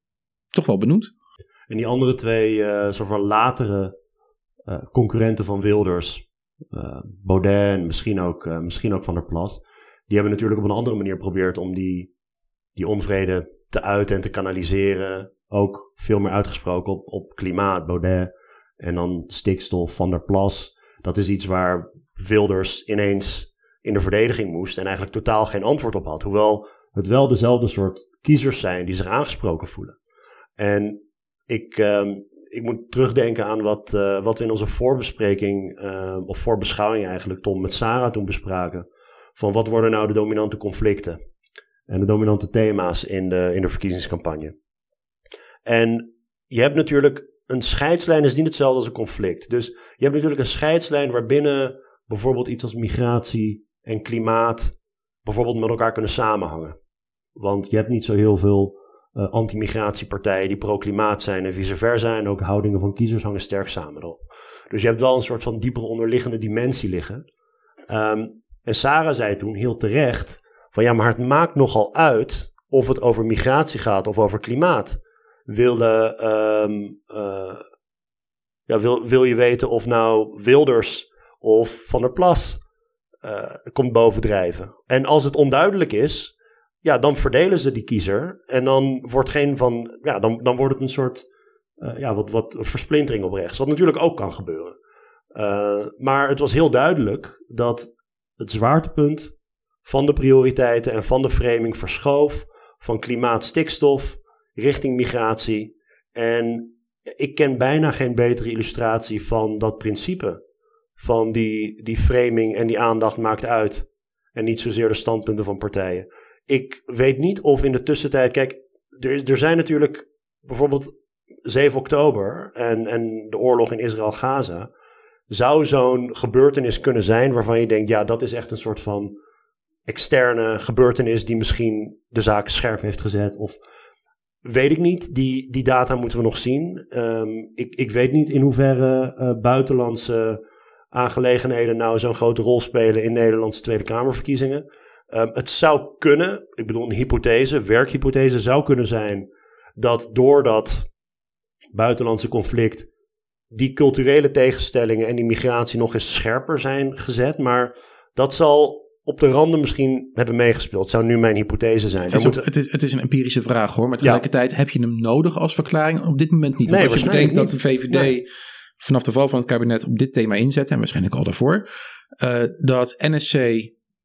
toch wel benoemd. En die andere twee uh, soort van latere uh, concurrenten van Wilders, uh, en misschien ook, misschien ook Van der Plas, die hebben natuurlijk op een andere manier geprobeerd om die, die onvrede te uiten en te kanaliseren ook veel meer uitgesproken op, op klimaat, Baudet en dan stikstof, Van der Plas. Dat is iets waar Wilders ineens in de verdediging moest en eigenlijk totaal geen antwoord op had. Hoewel het wel dezelfde soort kiezers zijn die zich aangesproken voelen. En ik, uh, ik moet terugdenken aan wat, uh, wat we in onze voorbespreking, uh, of voorbeschouwing eigenlijk, Tom, met Sarah toen bespraken. Van wat worden nou de dominante conflicten en de dominante thema's in de, in de verkiezingscampagne. En je hebt natuurlijk een scheidslijn is niet hetzelfde als een conflict. Dus je hebt natuurlijk een scheidslijn waarbinnen bijvoorbeeld iets als migratie en klimaat bijvoorbeeld met elkaar kunnen samenhangen. Want je hebt niet zo heel veel uh, anti-migratiepartijen die pro-klimaat zijn en vice versa. En ook houdingen van kiezers hangen sterk samen erop. Dus je hebt wel een soort van diepere onderliggende dimensie liggen. Um, en Sarah zei toen heel terecht van ja, maar het maakt nogal uit of het over migratie gaat of over klimaat wilde. Um, uh, ja, wil, wil je weten of nou Wilders of Van der Plas uh, komt bovendrijven? En als het onduidelijk is, ja, dan verdelen ze die kiezer. En dan wordt geen van. Ja, dan, dan wordt het een soort. Uh, ja, wat, wat versplintering op rechts. Wat natuurlijk ook kan gebeuren. maar het was heel duidelijk dat het zwaartepunt van de prioriteiten en van de framing verschoof van klimaat, stikstof richting migratie. En ik ken bijna geen betere illustratie van dat principe. Van die, die framing en die aandacht maakt uit. En niet zozeer de standpunten van partijen. Ik weet niet of in de tussentijd. Kijk, er, er zijn natuurlijk bijvoorbeeld 7 oktober en, en de oorlog in Israël-Gaza. Zou zo'n gebeurtenis kunnen zijn waarvan je denkt: ja, dat is echt een soort van externe gebeurtenis die misschien de zaken scherp heeft gezet. Of Weet ik niet. Die, die data moeten we nog zien. Ehm, ik, ik weet niet in hoeverre uh, buitenlandse aangelegenheden nou zo'n grote rol spelen in Nederlandse Tweede Kamerverkiezingen. Um, het zou kunnen, ik bedoel een hypothese, werkhypothese zou kunnen zijn dat door dat buitenlandse conflict die culturele tegenstellingen en die migratie nog eens scherper zijn gezet. Maar dat zal op de randen misschien hebben meegespeeld. Zou nu mijn hypothese zijn. Het is, het is, het is een empirische vraag hoor. Maar tegelijkertijd heb je hem nodig als verklaring? Op dit moment niet. Want als je bedenkt dat de VVD vanaf de val van het kabinet op dit thema inzet. En waarschijnlijk al daarvoor. Uh, dat NSC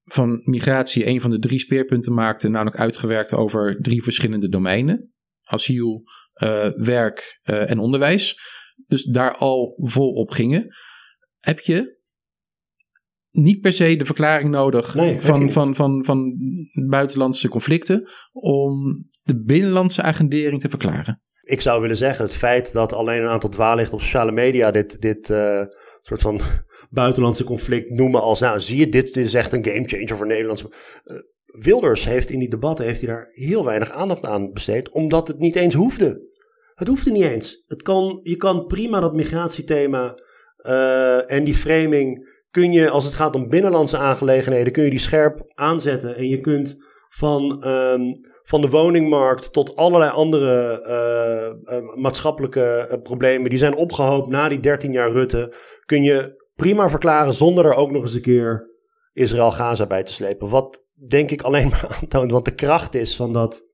van migratie een van de drie speerpunten maakte. Namelijk uitgewerkt over drie verschillende domeinen. Asiel, uh, werk uh, en onderwijs. Dus daar al vol op gingen. Heb je niet per se de verklaring nodig van, van, van, van, buitenlandse conflicten om de binnenlandse agendering te verklaren. Ik zou willen zeggen, het feit dat alleen een aantal dwaallichten op sociale media dit, dit uh, soort van buitenlandse conflict noemen als, nou zie je, dit, dit is echt een gamechanger voor Nederlands. Uh, Wilders heeft in die debatten heeft hij daar heel weinig aandacht aan besteed, omdat het niet eens hoefde. Het hoefde niet eens. Het kan, je kan prima dat migratiethema uh, en die framing kun je, als het gaat om binnenlandse aangelegenheden, kun je die scherp aanzetten. En je kunt van, um, van de woningmarkt tot allerlei andere uh, uh, maatschappelijke uh, problemen, die zijn opgehoopt na die 13 jaar Rutte, kun je prima verklaren zonder er ook nog eens een keer Israël-Gaza bij te slepen. Wat denk ik alleen maar aantoont wat de kracht is van dat,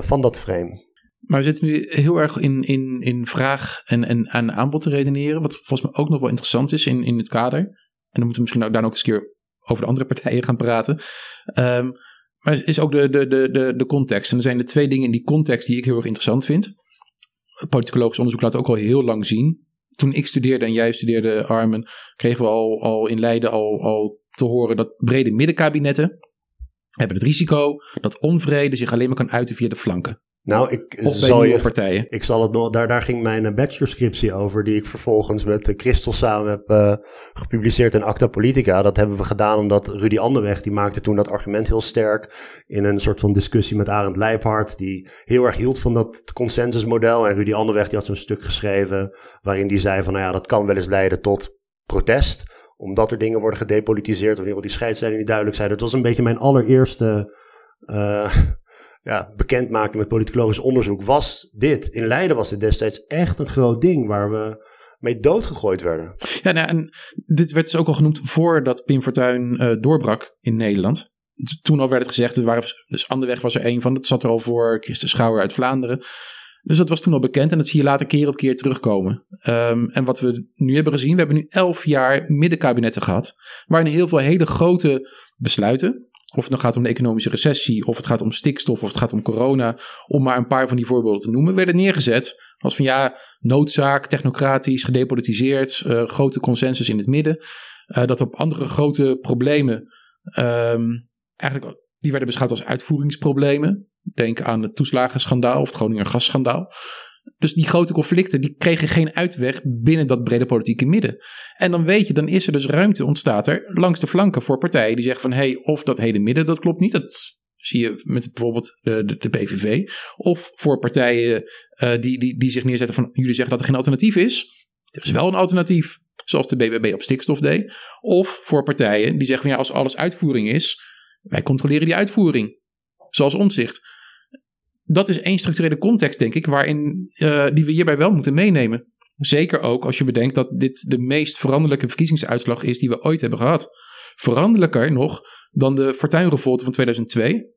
van dat frame. Maar we zitten nu heel erg in, in, in vraag en, en aan aanbod te redeneren. Wat volgens mij ook nog wel interessant is in, in het kader. En dan moeten we misschien ook daar ook eens een keer over de andere partijen gaan praten. Um, maar is ook de, de, de, de, de context. En er zijn er twee dingen in die context die ik heel erg interessant vind. Politicologisch onderzoek laat ook al heel lang zien. Toen ik studeerde en jij studeerde, Armen, kregen we al, al in Leiden al, al te horen dat brede middenkabinetten hebben het risico dat onvrede zich alleen maar kan uiten via de flanken. Nou, ik zal je, partijen. Ik zal het nog, daar, daar ging mijn eh, bachelorscriptie over, die ik vervolgens met de Christel samen heb uh, gepubliceerd in Acta Politica. Dat hebben we gedaan omdat Rudy Anderweg, die maakte toen dat argument heel sterk in een soort van discussie met Arend Leijphart, die heel erg hield van dat consensusmodel. En Rudy Anderweg, die had zo'n stuk geschreven waarin die zei van, nou ja, dat kan wel eens leiden tot protest omdat er dingen worden gedepolitiseerd, wanneer die scheidslijn niet duidelijk zijn. Dat was een beetje mijn allereerste uh, ja, bekendmaken met politicologisch onderzoek, was dit. In Leiden was dit destijds echt een groot ding waar we mee doodgegooid werden. Ja, nou, en dit werd dus ook al genoemd voordat Pim Fortuyn uh, doorbrak in Nederland. Toen al werd het gezegd, waren, dus Anderweg was er een van, dat zat er al voor, Christen Schouwer uit Vlaanderen. Dus dat was toen al bekend en dat zie je later keer op keer terugkomen. Um, en wat we nu hebben gezien, we hebben nu elf jaar middenkabinetten gehad, waarin heel veel hele grote besluiten, of het nou gaat om de economische recessie, of het gaat om stikstof, of het gaat om corona, om maar een paar van die voorbeelden te noemen, werden neergezet als van ja, noodzaak, technocratisch, gedepolitiseerd, uh, grote consensus in het midden. Uh, dat op andere grote problemen, um, eigenlijk, die werden beschouwd als uitvoeringsproblemen. Denk aan het toeslagenschandaal of het Groninger gasschandaal. Dus die grote conflicten, die kregen geen uitweg binnen dat brede politieke midden. En dan weet je, dan is er dus ruimte ontstaat er langs de flanken voor partijen die zeggen van hé, hey, of dat hele midden, dat klopt niet. Dat zie je met bijvoorbeeld de, de, PVV. Of voor partijen uh, die, die, die zich neerzetten van jullie zeggen dat er geen alternatief is. Er is wel een alternatief, zoals de BBB op stikstof deed. Of voor partijen die zeggen van ja, als alles uitvoering is, wij controleren die uitvoering. Zoals omzicht dat is één structurele context, denk ik, waarin, uh, die we hierbij wel moeten meenemen. Zeker ook als je bedenkt dat dit de meest veranderlijke verkiezingsuitslag is die we ooit hebben gehad. Veranderlijker nog dan de Fortuynrevolte van 2002.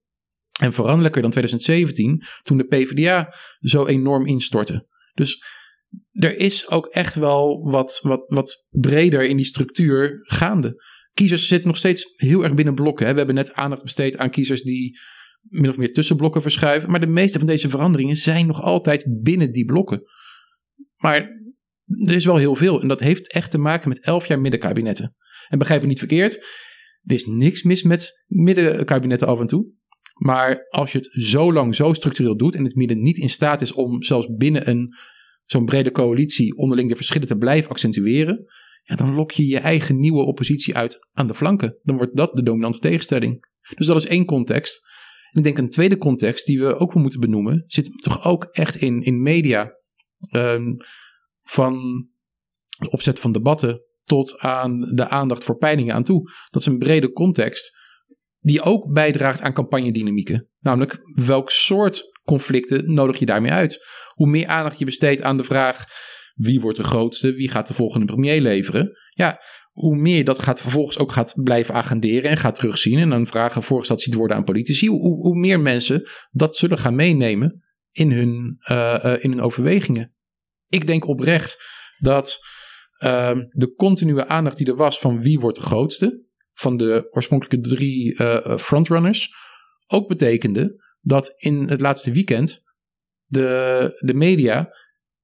En veranderlijker dan 2017, toen de PvdA zo enorm instortte. Dus er is ook echt wel wat, wat, wat breder in die structuur gaande. Kiezers zitten nog steeds heel erg binnen blokken. Hè. We hebben net aandacht besteed aan kiezers die min of meer tussenblokken verschuiven. Maar de meeste van deze veranderingen zijn nog altijd binnen die blokken. Maar er is wel heel veel. En dat heeft echt te maken met elf jaar middenkabinetten. En begrijp me niet verkeerd. Er is niks mis met middenkabinetten af en toe. Maar als je het zo lang zo structureel doet en het midden niet in staat is om zelfs binnen een zo'n brede coalitie onderling de verschillen te blijven accentueren, ja, dan lok je je eigen nieuwe oppositie uit aan de flanken. Dan wordt dat de dominante tegenstelling. Dus dat is één context. Ik denk een tweede context die we ook wel moeten benoemen, zit toch ook echt in, in media. Um, van de opzet van debatten tot aan de aandacht voor peilingen aan toe. Dat is een brede context die ook bijdraagt aan campagnedynamieken. Namelijk, welk soort conflicten nodig je daarmee uit? Hoe meer aandacht je besteedt aan de vraag wie wordt de grootste, wie gaat de volgende premier leveren? Ja, hoe meer je dat gaat vervolgens ook gaat blijven agenderen en gaat terugzien en dan vragen voorgesteld ziet worden aan politici, hoe, hoe, meer mensen dat zullen gaan meenemen in hun, uh, uh, in hun overwegingen. Ik denk oprecht dat uh, de continue aandacht die er was van wie wordt de grootste, van de oorspronkelijke drie uh, frontrunners, ook betekende dat in het laatste weekend de, de media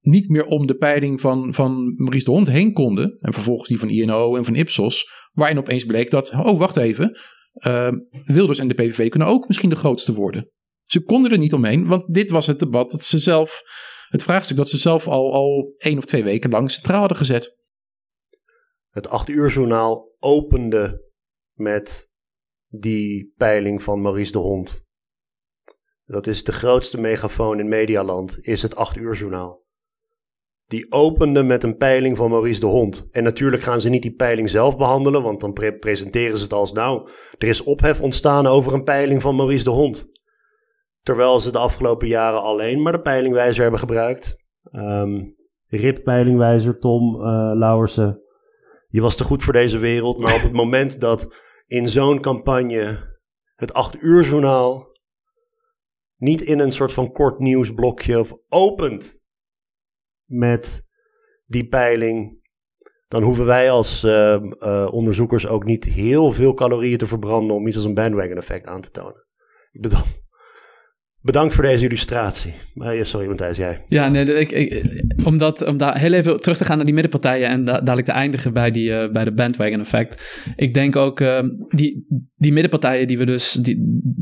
niet meer om de peiling van, van Maurice de Hond heen konden. En vervolgens die van INO en van Ipsos. Waarin opeens bleek dat, oh wacht even, uh, Wilders en de PVV kunnen ook misschien de grootste worden. Ze konden er niet omheen, want dit was het debat dat ze zelf, het vraagstuk dat ze zelf al, al één of twee weken lang centraal hadden gezet. Het acht uur journaal opende met die peiling van Maurice de Hond. Dat is de grootste megafoon in Medialand, is het 8 uur journaal. Die opende met een peiling van Maurice de Hond. En natuurlijk gaan ze niet die peiling zelf behandelen, want dan presenteren ze het als nou, er is ophef ontstaan over een peiling van Maurice de Hond. Terwijl ze de afgelopen jaren alleen maar de peilingwijzer hebben gebruikt. Um, Rip peilingwijzer, Tom uh, Lauwersen. Je was te goed voor deze wereld, maar op het moment dat in zo'n campagne het 8 uur journaal niet in een soort van kort nieuwsblokje of opent met die peiling, dan hoeven wij als uh, uh, onderzoekers ook niet heel veel calorieën te verbranden om iets als een bandwagon effect aan te tonen. Ik bedoel, Bedankt voor deze illustratie. Uh, sorry, Matthijs, jij. Ja, nee, ik, ik, om, daar heel even terug te gaan naar die middenpartijen en da dadelijk te eindigen bij, die, uh, bij de bandwagon effect. Ik denk ook, uh, die, die middenpartijen die we dus, die,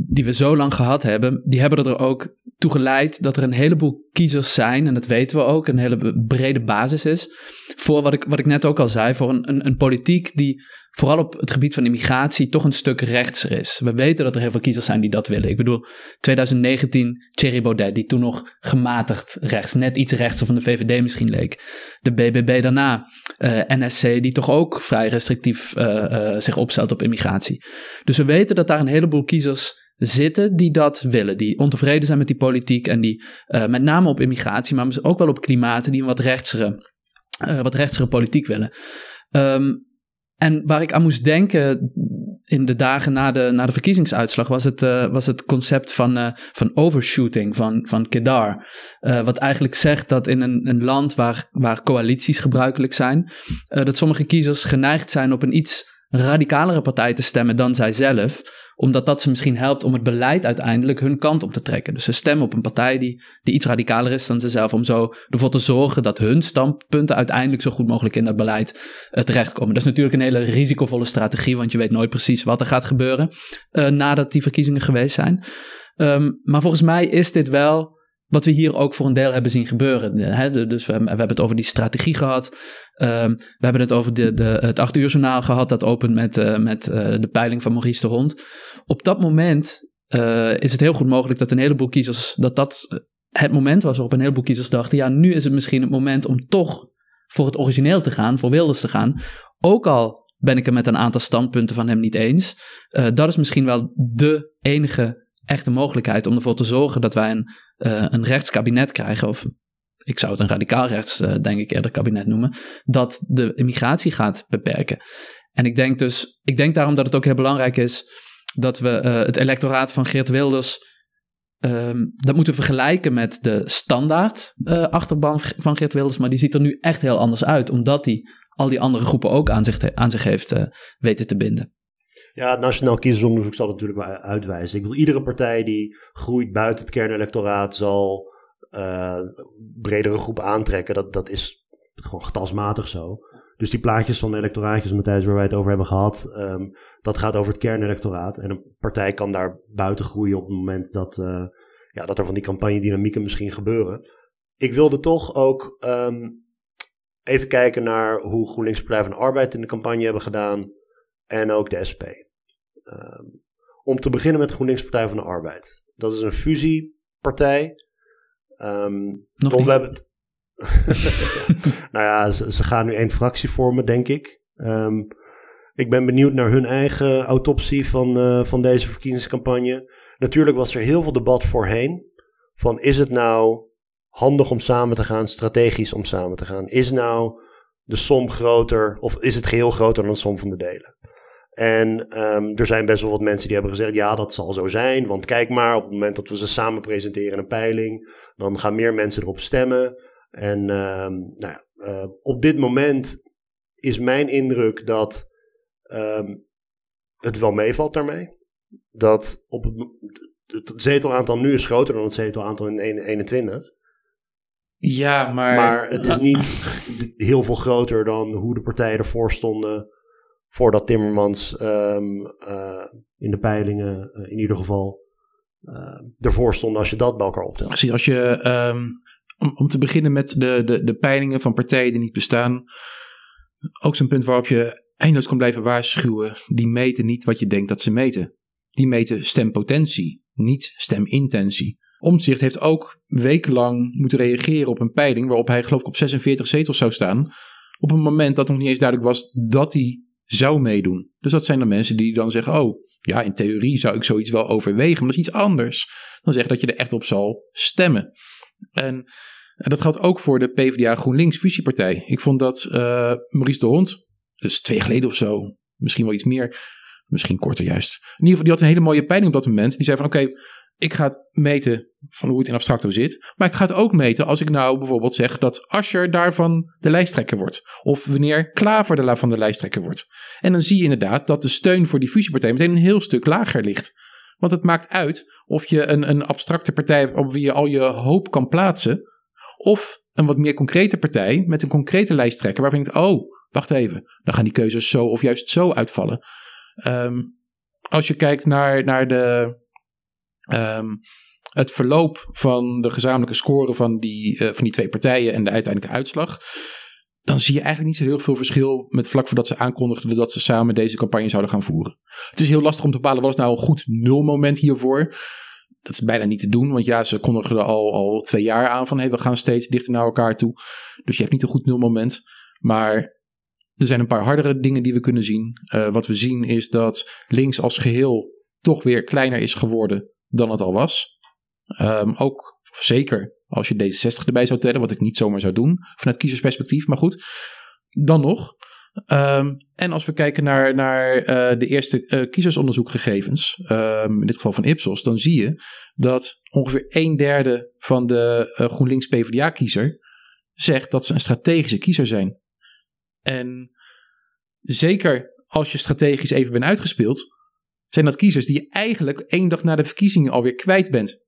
die we zo lang gehad hebben, die hebben er ook toe geleid dat er een heleboel kiezers zijn, en dat weten we ook, een hele brede basis is, voor wat ik, wat ik net ook al zei, voor een, een, een politiek die vooral op het gebied van immigratie toch een stuk rechtser is. We weten dat er heel veel kiezers zijn die dat willen. Ik bedoel, 2019 Thierry Baudet, die toen nog gematigd rechts, net iets rechtser van de VVD misschien leek. De BBB daarna, eh, NSC, die toch ook vrij restrictief uh, uh, zich opstelt op immigratie. Dus we weten dat daar een heleboel kiezers zitten die dat willen. Die ontevreden zijn met die politiek en die met name op immigratie, maar ook wel op klimaat, die een wat rechtsere, wat rechtsere politiek willen. Um, en waar ik aan moest denken in de dagen na de, na de verkiezingsuitslag was het, uh, was het concept van, uh, van overshooting van, van Kedar. Uh, wat eigenlijk zegt dat in een, een land waar, waar coalities gebruikelijk zijn, dat sommige kiezers geneigd zijn op een iets radicalere partij te stemmen dan zij zelf omdat dat ze misschien helpt om het beleid uiteindelijk hun kant op te trekken. Dus ze stemmen op een partij die, die iets radicaler is dan zelf om zo ervoor te zorgen dat hun standpunten uiteindelijk zo goed mogelijk in dat beleid uh, terechtkomen. Dat is natuurlijk een hele risicovolle strategie, want je weet nooit precies wat er gaat gebeuren uh, nadat die verkiezingen geweest zijn. Um, maar volgens mij is dit wel wat we hier ook voor een deel hebben zien gebeuren. Hè? Dus we, hebben het over die strategie gehad. Um, we hebben het over de, de, het acht uur journaal gehad. Dat opent met, uh, met uh, de peiling van Maurice de Hond. Op dat moment uh, is het heel goed mogelijk dat een heleboel kiezers... dat dat het moment was waarop een heleboel kiezers dachten... ja, nu is het misschien het moment om toch voor het origineel te gaan. Voor Wilders te gaan. Ook al ben ik het met een aantal standpunten van hem niet eens. dat is misschien wel de enige echte mogelijkheid om ervoor te zorgen dat wij een, uh, een rechtskabinet krijgen. Of ik zou het een radicaal rechts, uh, denk ik, eerder kabinet noemen. Dat de immigratie gaat beperken. En ik denk dus, ik denk daarom dat het ook heel belangrijk is dat we uh, het electoraat van Geert Wilders. Um, dat moeten vergelijken met de standaard achterban van Geert Wilders. Maar die ziet er nu echt heel anders uit, omdat hij al die andere groepen ook aan zich, aan zich heeft weten te binden. Ja, het Nationaal Kiezersonderzoek zal natuurlijk wel uitwijzen. Ik bedoel, iedere partij die groeit buiten het kernelectoraat zal uh, bredere groepen aantrekken. Dat, dat is gewoon getalsmatig zo. Dus die plaatjes van de electoraatjes, Matthijs, waar wij het over hebben gehad, um, dat gaat over het kernelectoraat. En een partij kan daar buiten groeien op het moment dat, uh, ja, dat er van die campagnedynamieken misschien gebeuren. Ik wilde toch ook um, even kijken naar hoe GroenLinks Partij van Arbeid in de campagne hebben gedaan en ook de SP. Um, om te beginnen met GroenLinks Partij van de Arbeid. Dat is een fusiepartij. Ehm Nog Tom, niet. hebben nou ja, ze, ze gaan nu één fractie vormen, denk ik. Ehm, ik ben benieuwd naar hun eigen autopsie van, eh, van deze verkiezingscampagne. Natuurlijk was er heel veel debat voorheen. Van is het nou handig om samen te gaan, strategisch om samen te gaan? Is nou de som groter of is het geheel groter dan de som van de delen? En ehm, er zijn best wel wat mensen die hebben gezegd: ja, dat zal zo zijn. Want kijk maar, op het moment dat we ze samen presenteren in een peiling, dan gaan meer mensen erop stemmen. En ehm, nou ja, eh, op dit moment is mijn indruk dat ehm, het wel meevalt daarmee. Dat op het, het zetelaantal nu is groter dan het zetelaantal in 21. Ja, maar... Maar het is niet heel veel groter dan hoe de partijen ervoor stonden. Voordat Timmermans ehm, eh, in de peilingen eh, in ieder geval eh, ervoor stond als je dat bij elkaar optelt. Precies, als je, ehm, om, om te beginnen met de, de, de peilingen van partijen die niet bestaan. Ook zo'n punt waarop je eindeloos kan blijven waarschuwen. Die meten niet wat je denkt dat ze meten. Die meten stempotentie, niet stemintentie. Omtzigt heeft ook wekenlang moeten reageren op een peiling waarop hij geloof ik op 46 zetels zou staan. Op een moment dat nog niet eens duidelijk was dat hij zou meedoen. Dus dat zijn dan mensen die dan zeggen, oh ja, in theorie zou ik zoiets wel overwegen, maar dat is iets anders dan zeggen dat je er echt op zal stemmen. En en dat geldt ook voor de PvdA GroenLinks fusiepartij. Ik vond dat eh, Maurice de Hond, dat is twee geleden of zo, misschien wel iets meer, misschien korter juist. In ieder geval, die had een hele mooie peiling op dat moment. Die zei van oké, ik ga het meten van hoe het in abstracto zit. Maar ik ga het ook meten als ik nou bijvoorbeeld zeg dat Ascher daarvan de lijsttrekker wordt. Of wanneer Klaver de van de lijsttrekker wordt. En dan zie je inderdaad dat de steun voor die fusiepartij meteen een heel stuk lager ligt. Want het maakt uit of je een, een abstracte partij op wie je al je hoop kan plaatsen. Of een wat meer concrete partij met een concrete lijsttrekker waarvan je denkt, oh, wacht even, dan gaan die keuzes zo of juist zo uitvallen. Ehm, als je kijkt naar, naar de, ehm, het verloop van de gezamenlijke score van die, eh, van die twee partijen en de uiteindelijke uitslag, dan zie je eigenlijk niet zo heel veel verschil met vlak voordat ze aankondigden dat ze samen deze campagne zouden gaan voeren. Het is heel lastig om te bepalen wat is nou een goed nulmoment hiervoor. Dat is bijna niet te doen, want ja, ze kondigden al, al twee jaar aan van hey, we gaan steeds dichter naar elkaar toe. Dus je hebt niet een goed nulmoment. Maar er zijn een paar hardere dingen die we kunnen zien. Eh, wat we zien is dat links als geheel toch weer kleiner is geworden dan het al was. Ehm, ook zeker als je D66 erbij zou tellen, wat ik niet zomaar zou doen vanuit kiezersperspectief. Maar goed, dan nog. Ehm, en als we kijken naar, naar eh, de eerste eh, kiezersonderzoekgegevens, ehm, in dit geval van Ipsos, dan zie je dat ongeveer een derde van de eh, GroenLinks PvdA-kiezer zegt dat ze een strategische kiezer zijn. En zeker als je strategisch even bent uitgespeeld, zijn dat kiezers die je eigenlijk één dag na de verkiezingen alweer kwijt bent.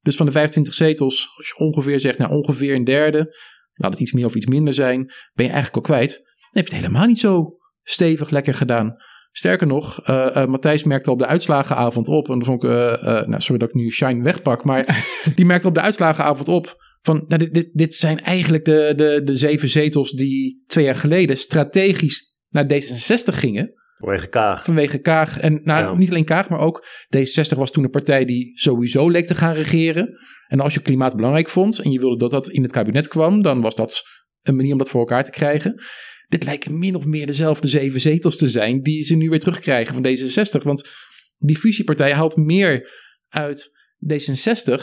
Dus van de 25 zetels, als je ongeveer zegt, nou ongeveer een derde, laat het iets meer of iets minder zijn, ben je eigenlijk al kwijt. Dan heb je het helemaal niet zo stevig lekker gedaan. Sterker nog, eh, eh, Matthijs merkte op de uitslagenavond op, en dat vond ik, eh, nou sorry dat ik nu Shine wegpak, maar die merkte op de uitslagenavond op van, nou, dit, dit, dit zijn eigenlijk de, de, de zeven zetels die twee jaar geleden strategisch naar D66 gingen. Vanwege Kaag. Vanwege Kaag. En nou, Ja. niet alleen Kaag, maar ook D66 was toen een partij die sowieso leek te gaan regeren. En als je klimaat belangrijk vond en je wilde dat dat in het kabinet kwam, dan was dat een manier om dat voor elkaar te krijgen. Dit lijken min of meer dezelfde zeven zetels te zijn die ze nu weer terugkrijgen van D66. Want die fusiepartij haalt meer uit D66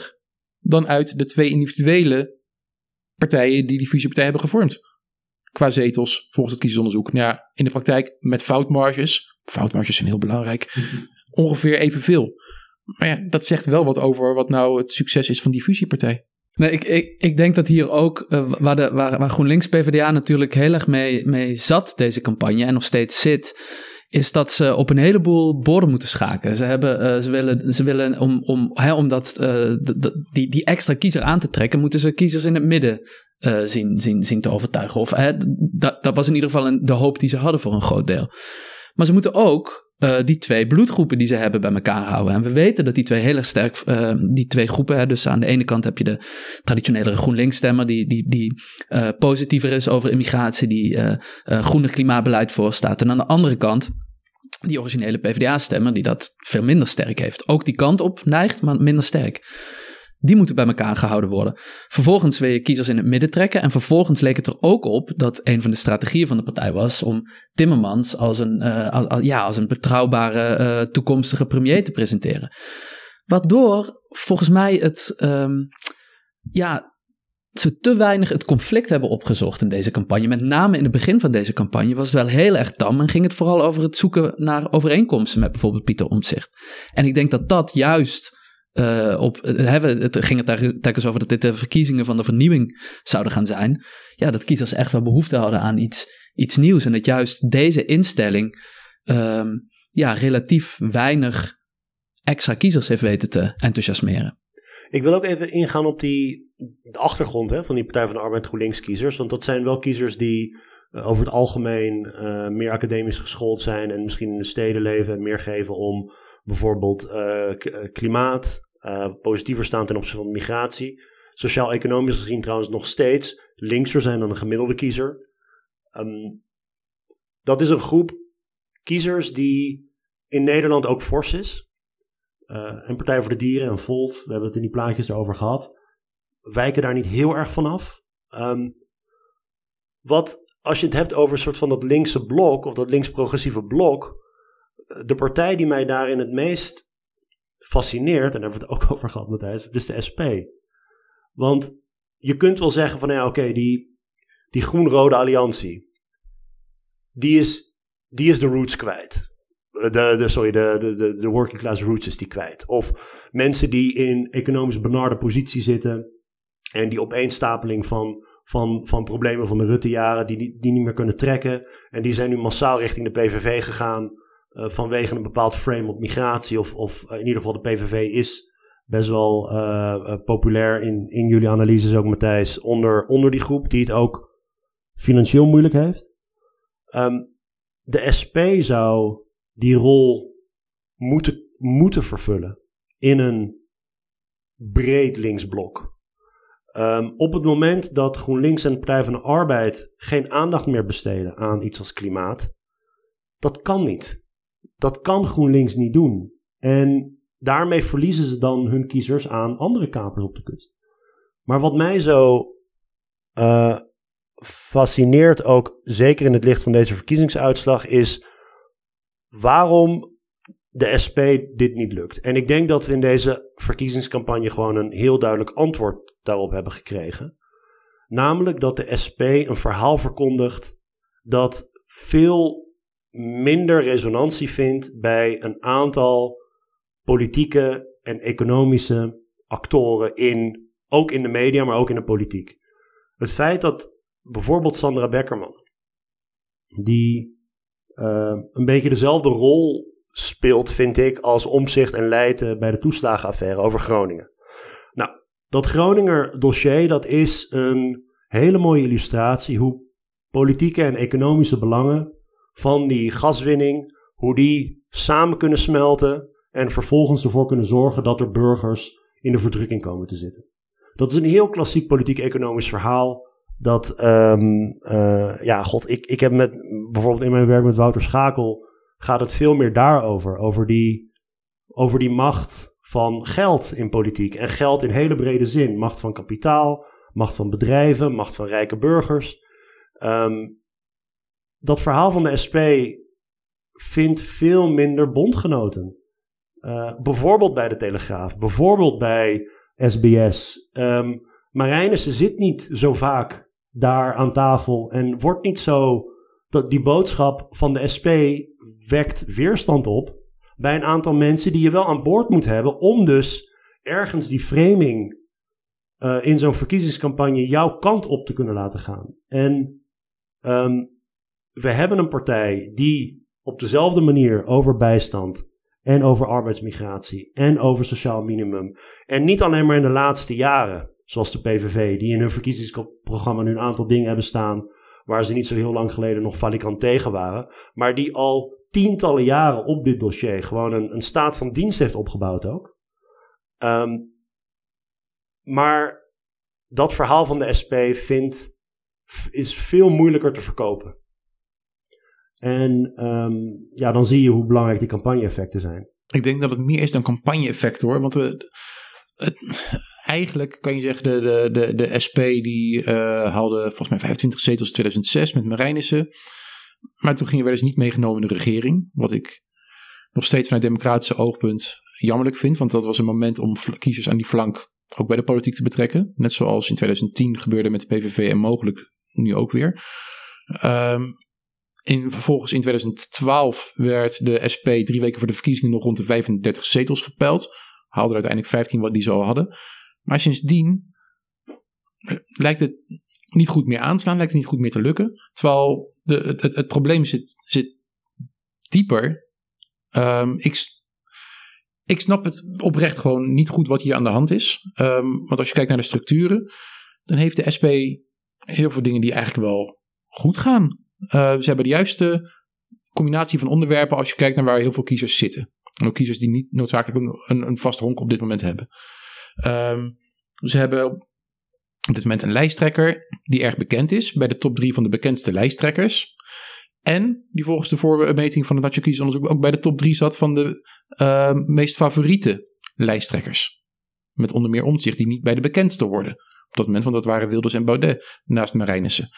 dan uit de twee individuele partijen die die fusiepartij hebben gevormd. Qua zetels, volgens het kiezersonderzoek. Nou ja, in de praktijk met foutmarges. Foutmarges zijn heel belangrijk. Ongeveer evenveel. Maar ja, dat zegt wel wat over wat nou het succes is van die fusiepartij. Nee, ik, ik, ik denk dat hier ook, eh, waar, de, waar, waar GroenLinks PvdA natuurlijk heel erg mee, mee zat, deze campagne, en nog steeds zit, is dat ze op een heleboel borden moeten schaken. Ze, hebben, eh, ze willen, ze willen om, om, hè, om dat, eh, die, die extra kiezer aan te trekken, moeten ze kiezers in het midden eh, zien, te overtuigen. Of dat, dat was in ieder geval een, de hoop die ze hadden voor een groot deel. Maar ze moeten ook eh, die twee bloedgroepen die ze hebben bij elkaar houden. En we weten dat die twee heel erg sterk, eh, die twee groepen, hè, dus aan de ene kant heb je de traditionele GroenLinks-stemmer, die, die, die positiever is over immigratie, die groener klimaatbeleid voorstaat. En aan de andere kant die originele PvdA-stemmer, die dat veel minder sterk heeft, ook die kant op neigt, maar minder sterk. Die moeten bij elkaar gehouden worden. Vervolgens wil je kiezers in het midden trekken. En vervolgens leek het er ook op dat een van de strategieën van de partij was om Timmermans als een, uh, ja, als een betrouwbare uh, toekomstige premier te presenteren. Waardoor volgens mij het, um, ja, ze te weinig het conflict hebben opgezocht in deze campagne. Met name in het begin van deze campagne was het wel heel erg tam en ging het vooral over het zoeken naar overeenkomsten met bijvoorbeeld Pieter Omtzigt. En ik denk dat dat juist uh, op, hebben, het ging het telkens over dat dit de verkiezingen van de vernieuwing zouden gaan zijn. Ja, dat kiezers echt wel behoefte hadden aan iets, iets nieuws. En dat juist deze instelling um, ja, relatief weinig extra kiezers heeft weten te enthousiasmeren. Ik wil ook even ingaan op die achtergrond hè, van die Partij van de Arbeid GroenLinks kiezers. Want dat zijn wel kiezers die uh, over het algemeen meer academisch geschoold zijn en misschien in de steden leven en meer geven om bijvoorbeeld klimaat, positiever staan ten opzichte van migratie. Sociaal-economisch gezien trouwens nog steeds linkser zijn dan een gemiddelde kiezer. Um, dat is een groep kiezers die in Nederland ook fors is. Uh, en Partij voor de Dieren en Volt, we hebben het in die plaatjes erover gehad, wijken daar niet heel erg van af. Um, wat, als je het hebt over een soort van dat linkse blok, of dat links-progressieve blok, de partij die mij daarin het meest fascineert, en daar hebben we het ook over gehad, Matthijs, het is de SP. Want je kunt wel zeggen van, ja, oké, die, die groen-rode alliantie, die is, die is de roots kwijt. De, de, sorry, de, de, de working class roots is die kwijt. Of mensen die in economisch benarde positie zitten en die opeenstapeling van, van, van problemen van de Rutte-jaren, die, die, die niet meer kunnen trekken. En die zijn nu massaal richting de PVV gegaan vanwege een bepaald frame op migratie. Of, of uh, in ieder geval de PVV is best wel uh, populair in, in jullie analyses ook, Matthijs, onder, onder die groep die het ook financieel moeilijk heeft. Um, de SP zou die rol moeten, moeten vervullen in een breed linksblok. Um, op het moment dat GroenLinks en de Partij van de Arbeid geen aandacht meer besteden aan iets als klimaat, dat kan niet. Dat kan GroenLinks niet doen. En daarmee verliezen ze dan hun kiezers aan andere kapers op de kust. Maar wat mij zo uh, fascineert, ook zeker in het licht van deze verkiezingsuitslag, is waarom de SP dit niet lukt. En ik denk dat we in deze verkiezingscampagne gewoon een heel duidelijk antwoord daarop hebben gekregen. Namelijk dat de SP een verhaal verkondigt dat veel minder resonantie vindt bij een aantal politieke en economische actoren in, ook in de media, maar ook in de politiek. Het feit dat bijvoorbeeld Sandra Beckerman, die uh, een beetje dezelfde rol speelt, vind ik, als omzicht en leiden bij de toeslagenaffaire over Groningen. Nou, dat Groninger dossier, dat is een hele mooie illustratie hoe politieke en economische belangen van die gaswinning, hoe die samen kunnen smelten en vervolgens ervoor kunnen zorgen dat er burgers in de verdrukking komen te zitten. Dat is een heel klassiek politiek-economisch verhaal. Dat, um, ja, god, ik, ik heb met, bijvoorbeeld in mijn werk met Wouter Schakel, gaat het veel meer daarover. Over die, over die macht van geld in politiek. En geld in hele brede zin. Macht van kapitaal, macht van bedrijven, macht van rijke burgers. Um, dat verhaal van de SP vindt veel minder bondgenoten. Uh, bijvoorbeeld bij de Telegraaf, bijvoorbeeld bij SBS. Um, ehm, Marijnissen zit niet zo vaak daar aan tafel en wordt niet zo. Dat die boodschap van de SP wekt weerstand op bij een aantal mensen die je wel aan boord moet hebben om dus ergens die framing uh, in zo'n verkiezingscampagne jouw kant op te kunnen laten gaan. En um, we hebben een partij die op dezelfde manier over bijstand en over arbeidsmigratie en over sociaal minimum en niet alleen maar in de laatste jaren, zoals de PVV, die in hun verkiezingsprogramma nu een aantal dingen hebben staan waar ze niet zo heel lang geleden nog valikant tegen waren, maar die al tientallen jaren op dit dossier gewoon een, een staat van dienst heeft opgebouwd ook. Um, maar dat verhaal van de SP vindt, is veel moeilijker te verkopen. En ehm, ja, dan zie je hoe belangrijk die campagne-effecten zijn. Ik denk dat het meer is dan campagne-effect hoor. Want we, het, eigenlijk kan je zeggen, de, de, de, de SP die uh, haalde volgens mij 25 zetels in 2006 met Marijnissen. Maar toen ging je wel eens niet meegenomen in de regering. Wat ik nog steeds vanuit democratische oogpunt jammerlijk vind. Want dat was een moment om kiezers aan die flank ook bij de politiek te betrekken. Net zoals in 2010 gebeurde met de PVV en mogelijk nu ook weer. Um, in, vervolgens in 2012 werd de SP drie weken voor de verkiezingen nog rond de 35 zetels gepeld. Haalde uiteindelijk 15 wat die ze al hadden. Maar sindsdien lijkt het niet goed meer aan te slaan, lijkt het niet goed meer te lukken. Terwijl de, het, probleem zit, zit dieper. Um, ik, ik snap het oprecht gewoon niet goed wat hier aan de hand is. Um, want als je kijkt naar de structuren, dan heeft de SP heel veel dingen die eigenlijk wel goed gaan. Uh, ze hebben de juiste combinatie van onderwerpen als je kijkt naar waar heel veel kiezers zitten. En ook kiezers die niet noodzakelijk een, een vast honk op dit moment hebben. Um, ze hebben op dit moment een lijsttrekker die erg bekend is bij de top drie van de bekendste lijsttrekkers. En die volgens de voormeting van het Nationaal Kiezersonderzoek ook bij de top drie zat van de uh, meest favoriete lijsttrekkers. Met onder meer omzicht die niet bij de bekendste hoorden. Op dat moment, want dat waren Wilders en Baudet naast Marijnissen.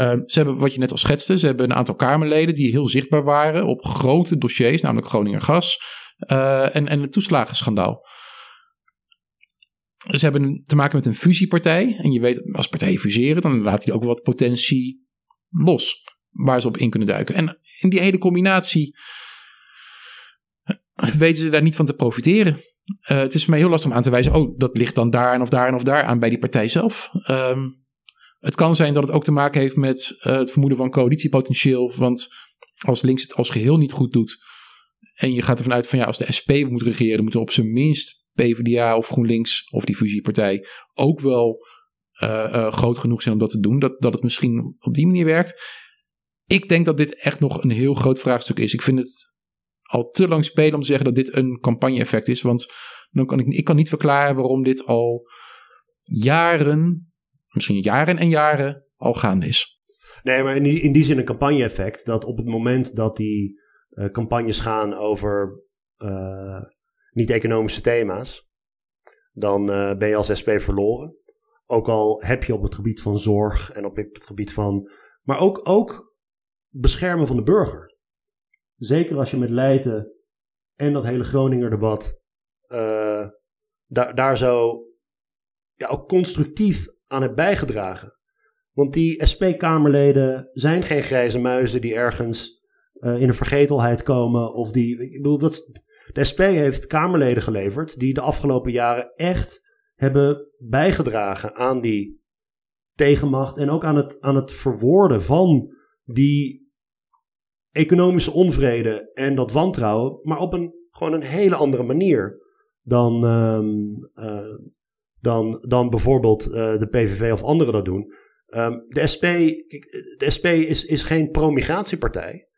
Uh, ze hebben, wat je net al schetste, ze hebben een aantal Kamerleden die heel zichtbaar waren op grote dossiers, namelijk Groninger Gas uh, en, en het toeslagenschandaal. Ze hebben te maken met een fusiepartij. En je weet, als partijen fuseren, dan laat die ook wat potentie los. Waar ze op in kunnen duiken. En in die hele combinatie weten ze daar niet van te profiteren. Uh, het is voor mij heel lastig om aan te wijzen. Oh, dat ligt dan daar en of daar en of daar aan bij die partij zelf. Um, het kan zijn dat het ook te maken heeft met uh, het vermoeden van coalitiepotentieel. Want als links het als geheel niet goed doet. En je gaat ervan uit van ja, als de SP moet regeren, dan moet er op zijn minst PvdA of GroenLinks of die fusiepartij ook wel uh, uh, groot genoeg zijn om dat te doen. Dat, dat het misschien op die manier werkt. Ik denk dat dit echt nog een heel groot vraagstuk is. Ik vind het al te lang spelen om te zeggen dat dit een campagne-effect is. Want dan kan ik, ik kan niet verklaren waarom dit al jaren, misschien jaren en jaren, al gaande is. Nee, maar in die, in die zin een campagne-effect. Dat op het moment dat die uh, campagnes gaan over uh, niet-economische thema's, dan uh, ben je als SP verloren. Ook al heb je op het gebied van zorg en op het gebied van. Maar ook, ook beschermen van de burger. Zeker als je met Leiden en dat hele Groninger debat uh, daar, daar zo ja, ook constructief aan hebt bijgedragen. Want die SP-Kamerleden zijn geen grijze muizen die ergens uh, in een vergetelheid komen. Of die. Ik bedoel, dat, de SP heeft Kamerleden geleverd die de afgelopen jaren echt hebben bijgedragen aan die tegenmacht en ook aan het, aan het verwoorden van die economische onvrede en dat wantrouwen, maar op een gewoon een hele andere manier dan, um, uh, dan, dan bijvoorbeeld uh, de PVV of anderen dat doen. Um, de SP, de SP is, is geen pro-migratiepartij,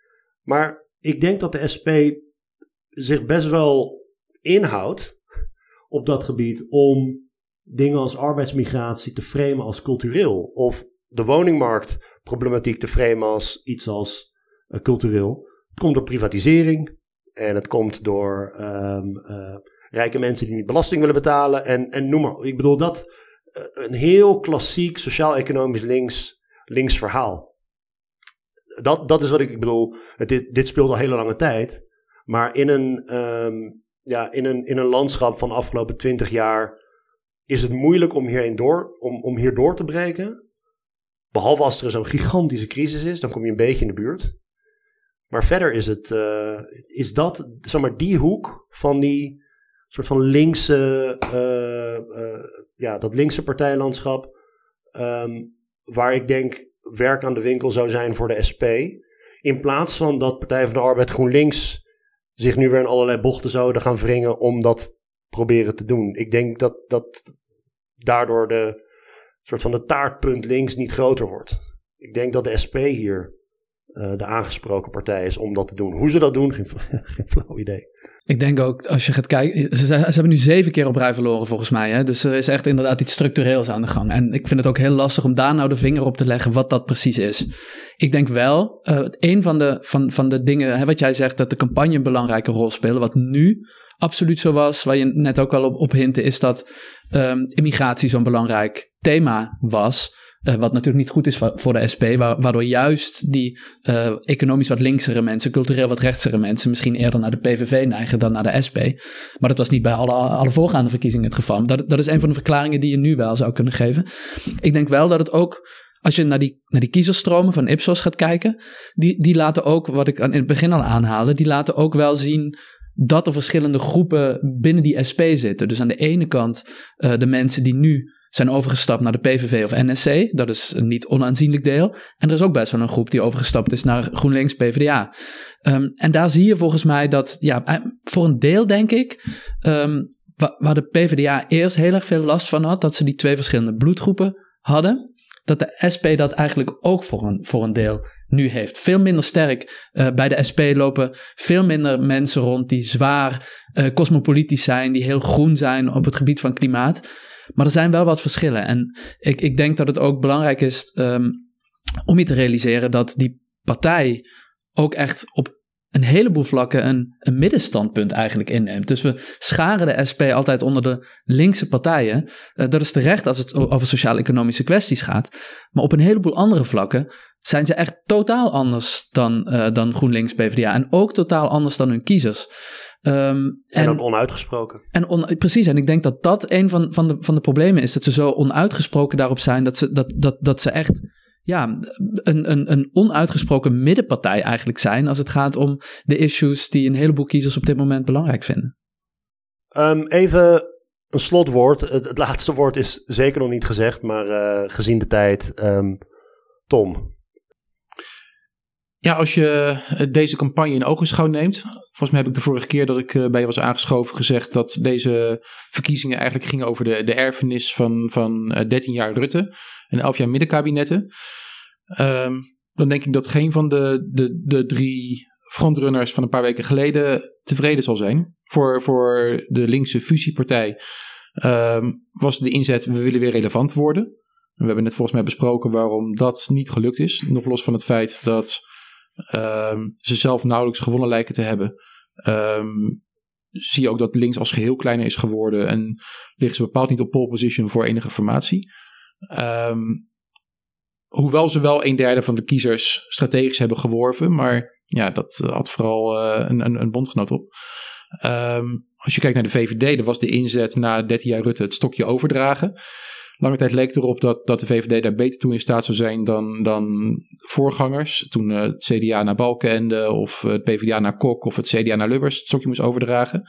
maar ik denk dat de SP zich best wel inhoudt op dat gebied om dingen als arbeidsmigratie te framen als cultureel. Of de woningmarktproblematiek te framen als iets als uh, cultureel. Het komt door privatisering en het komt door um, uh, rijke mensen die niet belasting willen betalen en, en noem maar. Ik bedoel dat uh, een heel klassiek sociaal-economisch links, links verhaal. Dat, dat is wat ik, ik bedoel. Dit, dit speelt al hele lange tijd. Maar in een, um, ja, in een, in een landschap van de afgelopen twintig jaar is het moeilijk om, hierheen door, om, om hier door te breken. Behalve als er zo'n gigantische crisis is, dan kom je een beetje in de buurt. Maar verder is, het, uh, is dat, zeg maar, die hoek van die soort van linkse, uh, uh, ja, dat linkse partijlandschap, um, waar ik denk werk aan de winkel zou zijn voor de SP. In plaats van dat Partij van de Arbeid GroenLinks zich nu weer in allerlei bochten zouden gaan wringen om dat proberen te doen. Ik denk dat, dat daardoor de soort van de taartpunt links niet groter wordt. Ik denk dat de SP hier uh, de aangesproken partij is om dat te doen. Hoe ze dat doen, geen flauw idee. Ik denk ook, als je gaat kijken, ze, ze, hebben nu zeven keer op rij verloren volgens mij. Hè? Dus er is echt inderdaad iets structureels aan de gang. En ik vind het ook heel lastig om daar nou de vinger op te leggen wat dat precies is. Ik denk wel, uh, een van de, van, van de dingen, hè, wat jij zegt, dat de campagne een belangrijke rol speelt, wat nu absoluut zo was, waar je net ook al op, op hintte, is dat um, immigratie zo'n belangrijk thema was. Uh, wat natuurlijk niet goed is voor de SP, waardoor juist die uh, economisch wat linksere mensen, cultureel wat rechtsere mensen, misschien eerder naar de PVV neigen dan naar de SP. Maar dat was niet bij alle, alle voorgaande verkiezingen het geval. Dat, dat is een van de verklaringen die je nu wel zou kunnen geven. Ik denk wel dat het ook als je naar die, naar die kiezerstromen van Ipsos gaat kijken, die, die laten ook, wat ik in het begin al aanhaalde, die laten ook wel zien dat er verschillende groepen binnen die SP zitten. Dus aan de ene kant uh, de mensen die nu zijn overgestapt naar de PVV of NSC. Dat is een niet onaanzienlijk deel. En er is ook best wel een groep die overgestapt is naar GroenLinks PvdA. Um, en daar zie je volgens mij dat, ja, eh, voor een deel denk ik, um, waar de PvdA eerst heel erg veel last van had, dat ze die twee verschillende bloedgroepen hadden, dat de SP dat eigenlijk ook voor een, voor een deel nu heeft. Veel minder sterk. Uh, bij de SP lopen veel minder mensen rond die zwaar uh, cosmopolitisch zijn, die heel groen zijn op het gebied van klimaat. Maar er zijn wel wat verschillen. En ik, ik denk dat het ook belangrijk is um, om je te realiseren dat die partij ook echt op een heleboel vlakken een, een middenstandpunt eigenlijk inneemt. Dus we scharen de SP altijd onder de linkse partijen. Uh, dat is terecht als het over sociaal-economische kwesties gaat. Maar op een heleboel andere vlakken zijn ze echt totaal anders dan, uh, dan GroenLinks PvdA. En ook totaal anders dan hun kiezers. Um, en, en, ook onuitgesproken. En on, precies, en ik denk dat dat een van, van, de, van de problemen is. Dat ze zo onuitgesproken daarop zijn. Dat ze, dat, dat, dat ze echt ja, een, een, een onuitgesproken middenpartij eigenlijk zijn. Als het gaat om de issues die een heleboel kiezers op dit moment belangrijk vinden. Um, even een slotwoord. Het, het, laatste woord is zeker nog niet gezegd. Maar uh, gezien de tijd. Um, Tom, ja, als je deze campagne in ogenschouw neemt. Volgens mij heb ik de vorige keer dat ik bij je was aangeschoven gezegd dat deze verkiezingen eigenlijk gingen over de, de erfenis van, van 13 jaar Rutte en 11 jaar middenkabinetten. Um, dan denk ik dat geen van de, de, de drie frontrunners van een paar weken geleden tevreden zal zijn. Voor, voor de linkse fusiepartij um, was de inzet we willen weer relevant worden. We hebben net volgens mij besproken waarom dat niet gelukt is. Nog los van het feit dat um, ze zelf nauwelijks gewonnen lijken te hebben. Um, zie je ook dat links als geheel kleiner is geworden en liggen ze bepaald niet op pole position voor enige formatie. Um, hoewel ze wel een derde van de kiezers strategisch hebben geworven, maar ja, dat had vooral uh, een, een, bondgenoot op. Als je kijkt naar de VVD, dan was de inzet na 13 jaar Rutte het stokje overdragen. Lange tijd leek erop dat, dat de VVD daar beter toe in staat zou zijn dan, dan voorgangers. Toen uh, het CDA naar Balkenende of het PvdA naar Kok of het CDA naar Lubbers het stokje moest overdragen.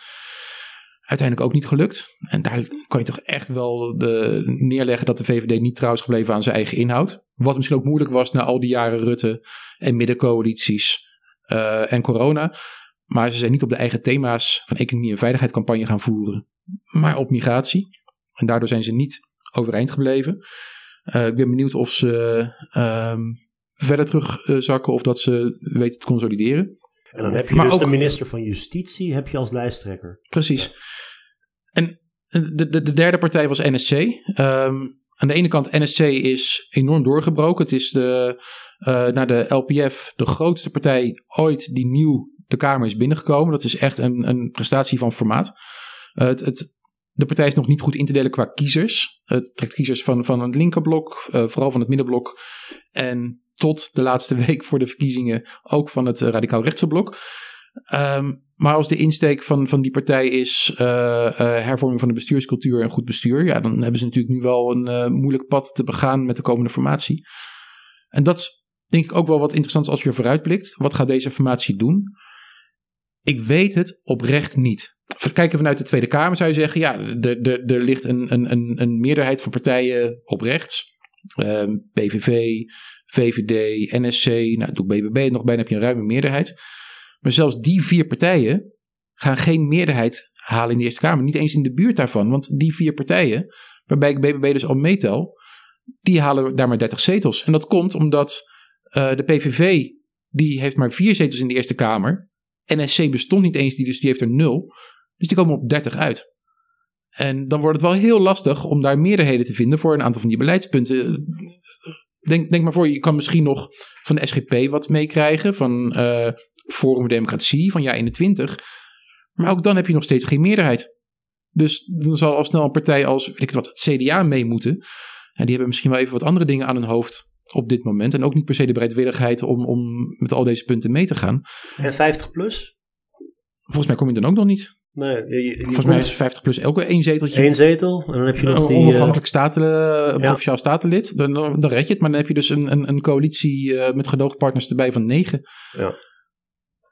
Uiteindelijk ook niet gelukt. En daar kan je toch echt wel de, neerleggen dat de VVD niet trouw is gebleven aan zijn eigen inhoud. Wat misschien ook moeilijk was na al die jaren Rutte en middencoalities uh, en corona. Maar ze zijn niet op de eigen thema's van economie en veiligheidscampagne gaan voeren, maar op migratie. En daardoor zijn ze niet overeind gebleven. Uh, ik ben benieuwd of ze uh, verder terugzakken of dat ze weten te consolideren. En dan heb je maar dus ook, de minister van Justitie heb je als lijsttrekker. Precies. En de, de, de derde partij was NSC. Um, aan de ene kant, NSC is enorm doorgebroken. Het is de, uh, naar de LPF de grootste partij ooit die nieuw de Kamer is binnengekomen. Dat is echt een, een prestatie van formaat. Uh, het, het, de partij is nog niet goed in te delen qua kiezers. Het trekt kiezers van, van het linkerblok, uh, vooral van het middenblok. En tot de laatste week voor de verkiezingen ook van het radicaal rechtse blok. Um, maar als de insteek van, van die partij is uh, hervorming van de bestuurscultuur en goed bestuur, ja, dan hebben ze natuurlijk nu wel een moeilijk pad te begaan met de komende formatie. En dat denk ik ook wel wat interessant als je vooruitblikt. Wat gaat deze formatie doen? Ik weet het oprecht niet. Kijken vanuit de Tweede Kamer zou je zeggen, ja, er, ligt een, een, een meerderheid van partijen op rechts. Ehm, PVV, VVD, NSC, nou doe BBB nog bijna heb je een ruime meerderheid. Maar zelfs die vier partijen gaan geen meerderheid halen in de Eerste Kamer. Niet eens in de buurt daarvan. Want die vier partijen, waarbij ik BBB dus al meetel, die halen daar maar 30 zetels. En dat komt omdat uh, de PVV, die heeft maar vier zetels in de Eerste Kamer. NSC bestond niet eens, die, dus die heeft er nul. Dus die komen op 30 uit. En dan wordt het wel heel lastig om daar meerderheden te vinden voor een aantal van die beleidspunten. Denk, denk maar voor, je kan misschien nog van de SGP wat meekrijgen, van uh, Forum voor Democratie, van jaar 21. Maar ook dan heb je nog steeds geen meerderheid. Dus dan zal al snel een partij als weet ik wat, het CDA mee moeten. En die hebben misschien wel even wat andere dingen aan hun hoofd op dit moment. En ook niet per se de bereidwilligheid om, om met al deze punten mee te gaan. En 50 plus? Volgens mij kom je dan ook nog niet. Nee, je, Volgens mij is 50 plus elke één zeteltje. Eén zetel. En dan heb je nog een die... onafhankelijk staten, uh, provinciaal statenlid. Dan, dan red je het. Maar dan heb je dus een, een, een coalitie uh, met gedoogpartners erbij van negen. Ja.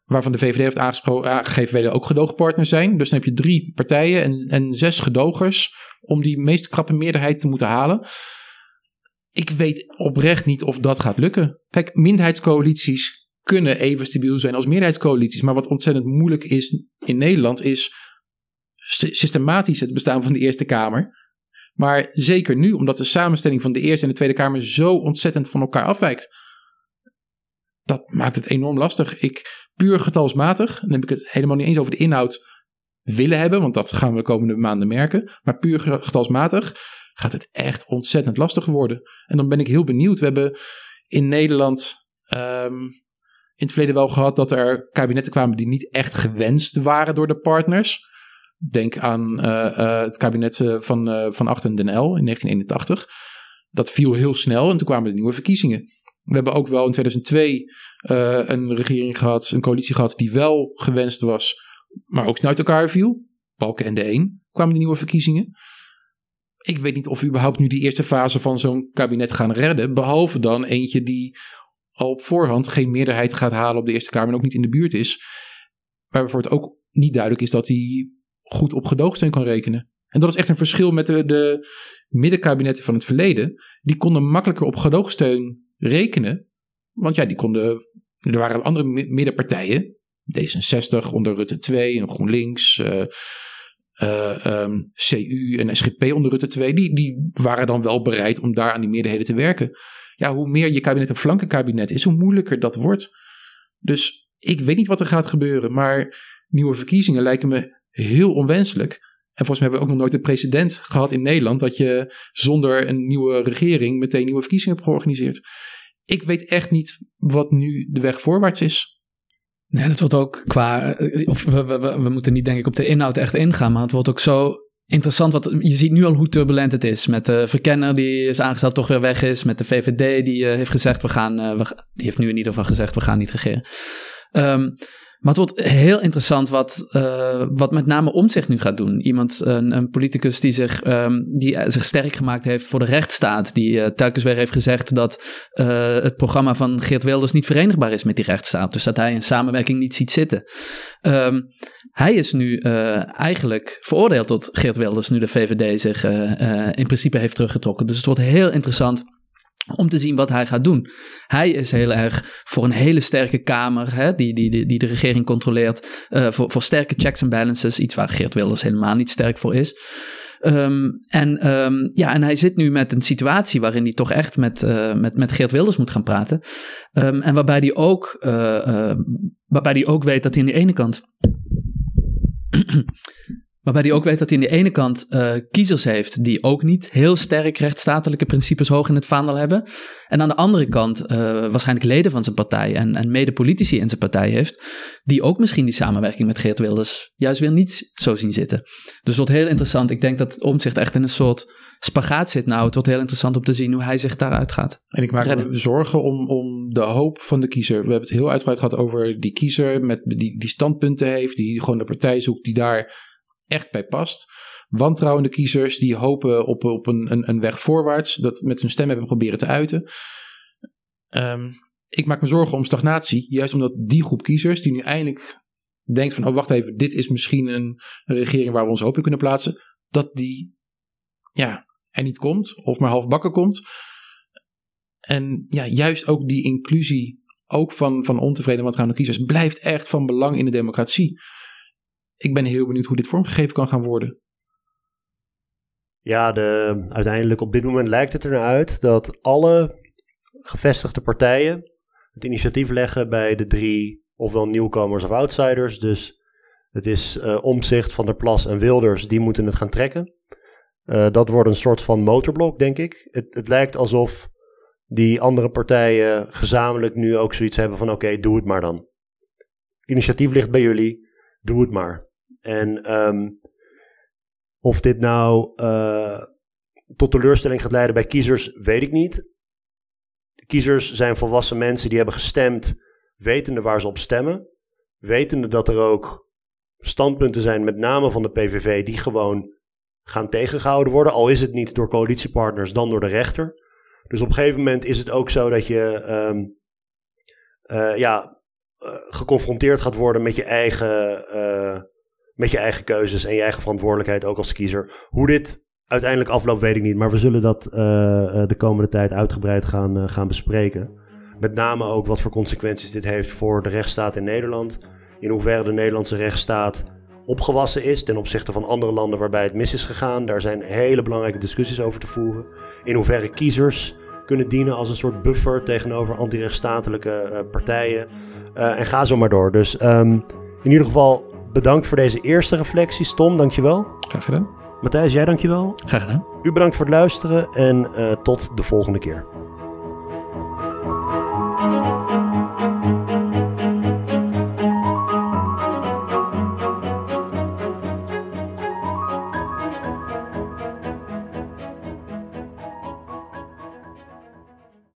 Waarvan de VVD heeft aangegeven willen ook gedoogpartners zijn. Dus dan heb je drie partijen en, en zes gedogers om die meest krappe meerderheid te moeten halen. Ik weet oprecht niet of dat gaat lukken. Kijk, minderheidscoalities kunnen even stabiel zijn als meerderheidscoalities. Maar wat ontzettend moeilijk is in Nederland is systematisch het bestaan van de Eerste Kamer. Maar zeker nu, omdat de samenstelling van de Eerste en de Tweede Kamer zo ontzettend van elkaar afwijkt. Dat maakt het enorm lastig. Ik puur getalsmatig, dan heb ik het helemaal niet eens over de inhoud willen hebben, want dat gaan we de komende maanden merken. Maar puur getalsmatig gaat het echt ontzettend lastig worden. En dan ben ik heel benieuwd. We hebben in Nederland um, in het verleden wel gehad dat er kabinetten kwamen die niet echt gewenst waren door de partners. Denk aan uh, uh, het kabinet van, uh, van Achten den L in 1981. Dat viel heel snel en toen kwamen de nieuwe verkiezingen. We hebben ook wel in 2002 een regering gehad, een coalitie gehad die wel gewenst was, maar ook snel uit elkaar viel. Balken en de Een kwamen de nieuwe verkiezingen. Ik weet niet of we überhaupt nu die eerste fase van zo'n kabinet gaan redden. Behalve dan eentje die al op voorhand geen meerderheid gaat halen op de Eerste Kamer en ook niet in de buurt is. Waarvoor het ook niet duidelijk is dat hij goed op gedoogsteun kan rekenen. En dat is echt een verschil met de, de middenkabinetten van het verleden. Die konden makkelijker op gedoogsteun rekenen. Want ja, die konden. Er waren andere middenpartijen. D66 onder Rutte 2 en GroenLinks. Uh, uh, um, CU en SGP onder Rutte 2. Die, die waren dan wel bereid om daar aan die meerderheden te werken ja, hoe meer je kabinet een flankenkabinet is, hoe moeilijker dat wordt. Dus ik weet niet wat er gaat gebeuren, maar nieuwe verkiezingen lijken me heel onwenselijk. En volgens mij hebben we ook nog nooit een precedent gehad in Nederland dat je zonder een nieuwe regering meteen nieuwe verkiezingen hebt georganiseerd. Ik weet echt niet wat nu de weg voorwaarts is. Nee, dat wordt ook qua. Of we, we, we, moeten niet, denk ik, op de inhoud echt ingaan. Maar het wordt ook zo interessant, wat je ziet nu al hoe turbulent het is. Met de verkenner die is aangesteld toch weer weg is. Met de VVD die uh, heeft gezegd, we gaan, uh, we, die heeft nu in ieder geval gezegd, we gaan niet regeren. Um, maar het wordt heel interessant wat, uh, wat met name Omtzigt nu gaat doen. Iemand, een, een politicus die zich, um, die zich sterk gemaakt heeft voor de rechtsstaat. Die uh, telkens weer heeft gezegd dat het programma van Geert Wilders niet verenigbaar is met die rechtsstaat. Dus dat hij een samenwerking niet ziet zitten. Um, hij is nu eigenlijk veroordeeld tot Geert Wilders, nu de VVD zich in principe heeft teruggetrokken. Dus het wordt heel interessant om te zien wat hij gaat doen. Hij is heel erg voor een hele sterke Kamer, hè, die, die, die, de regering controleert, uh, voor, voor sterke checks en balances, iets waar Geert Wilders helemaal niet sterk voor is. Um, en, um, ja, en hij zit nu met een situatie waarin hij toch echt met, uh, met, met Geert Wilders moet gaan praten. Um, en waarbij hij, ook, uh, waarbij hij ook weet dat hij aan de ene kant Waarbij hij ook weet dat hij aan de ene kant uh, kiezers heeft die ook niet heel sterk rechtsstatelijke principes hoog in het vaandel hebben. En aan de andere kant uh, waarschijnlijk leden van zijn partij en, en mede-politici in zijn partij heeft, die ook misschien die samenwerking met Geert Wilders juist weer niet zo zien zitten. Dus het wordt heel interessant. Ik denk dat Omtzigt echt in een soort spagaat zit nou. Het wordt heel interessant om te zien hoe hij zich daaruit gaat. En ik maak me zorgen om, om de hoop van de kiezer. We hebben het heel uitgebreid gehad over die kiezer met die, die standpunten heeft, die gewoon de partij zoekt die daar echt bij past. Wantrouwende kiezers die hopen op, op een, een, een weg voorwaarts, dat met hun stem hebben proberen te uiten. Um, ik maak me zorgen om stagnatie, juist omdat die groep kiezers die nu eindelijk denkt van, oh wacht even, dit is misschien een, regering waar we onze hoop in kunnen plaatsen, dat die ja, er niet komt of maar half bakken komt. En ja, juist ook die inclusie, ook van, van ontevreden wantrouwende kiezers, blijft echt van belang in de democratie ik ben heel benieuwd hoe dit vormgegeven kan gaan worden. Ja, de, uiteindelijk op dit moment lijkt het er naar uit dat alle gevestigde partijen het initiatief leggen bij de drie ofwel nieuwkomers of outsiders. Dus het is uh, Omzicht, Van der Plas en Wilders, die moeten het gaan trekken. Uh, dat wordt een soort van motorblok, denk ik. Het, het lijkt alsof die andere partijen gezamenlijk nu ook zoiets hebben van oké, doe het maar dan. Initiatief ligt bij jullie, doe het maar. En um, of dit nou uh, tot teleurstelling gaat leiden bij kiezers, weet ik niet. De kiezers zijn volwassen mensen die hebben gestemd, wetende waar ze op stemmen. Wetende dat er ook standpunten zijn, met name van de PVV, die gewoon gaan tegengehouden worden. Al is het niet door coalitiepartners, dan door de rechter. Dus op een gegeven moment is het ook zo dat je um, uh, ja, uh, geconfronteerd gaat worden met je eigen. Met je eigen keuzes en je eigen verantwoordelijkheid ook als kiezer. Hoe dit uiteindelijk afloopt, weet ik niet. Maar we zullen dat de komende tijd uitgebreid gaan, gaan bespreken. Met name ook wat voor consequenties dit heeft voor de rechtsstaat in Nederland. In hoeverre de Nederlandse rechtsstaat opgewassen is ten opzichte van andere landen waarbij het mis is gegaan. Daar zijn hele belangrijke discussies over te voeren. In hoeverre kiezers kunnen dienen als een soort buffer tegenover antirechtsstatelijke uh, partijen. En ga zo maar door. Dus um, in ieder geval bedankt voor deze eerste reflecties. Tom, dankjewel. Graag gedaan. Matthijs, jij dankjewel. Graag gedaan. U bedankt voor het luisteren en uh, tot de volgende keer.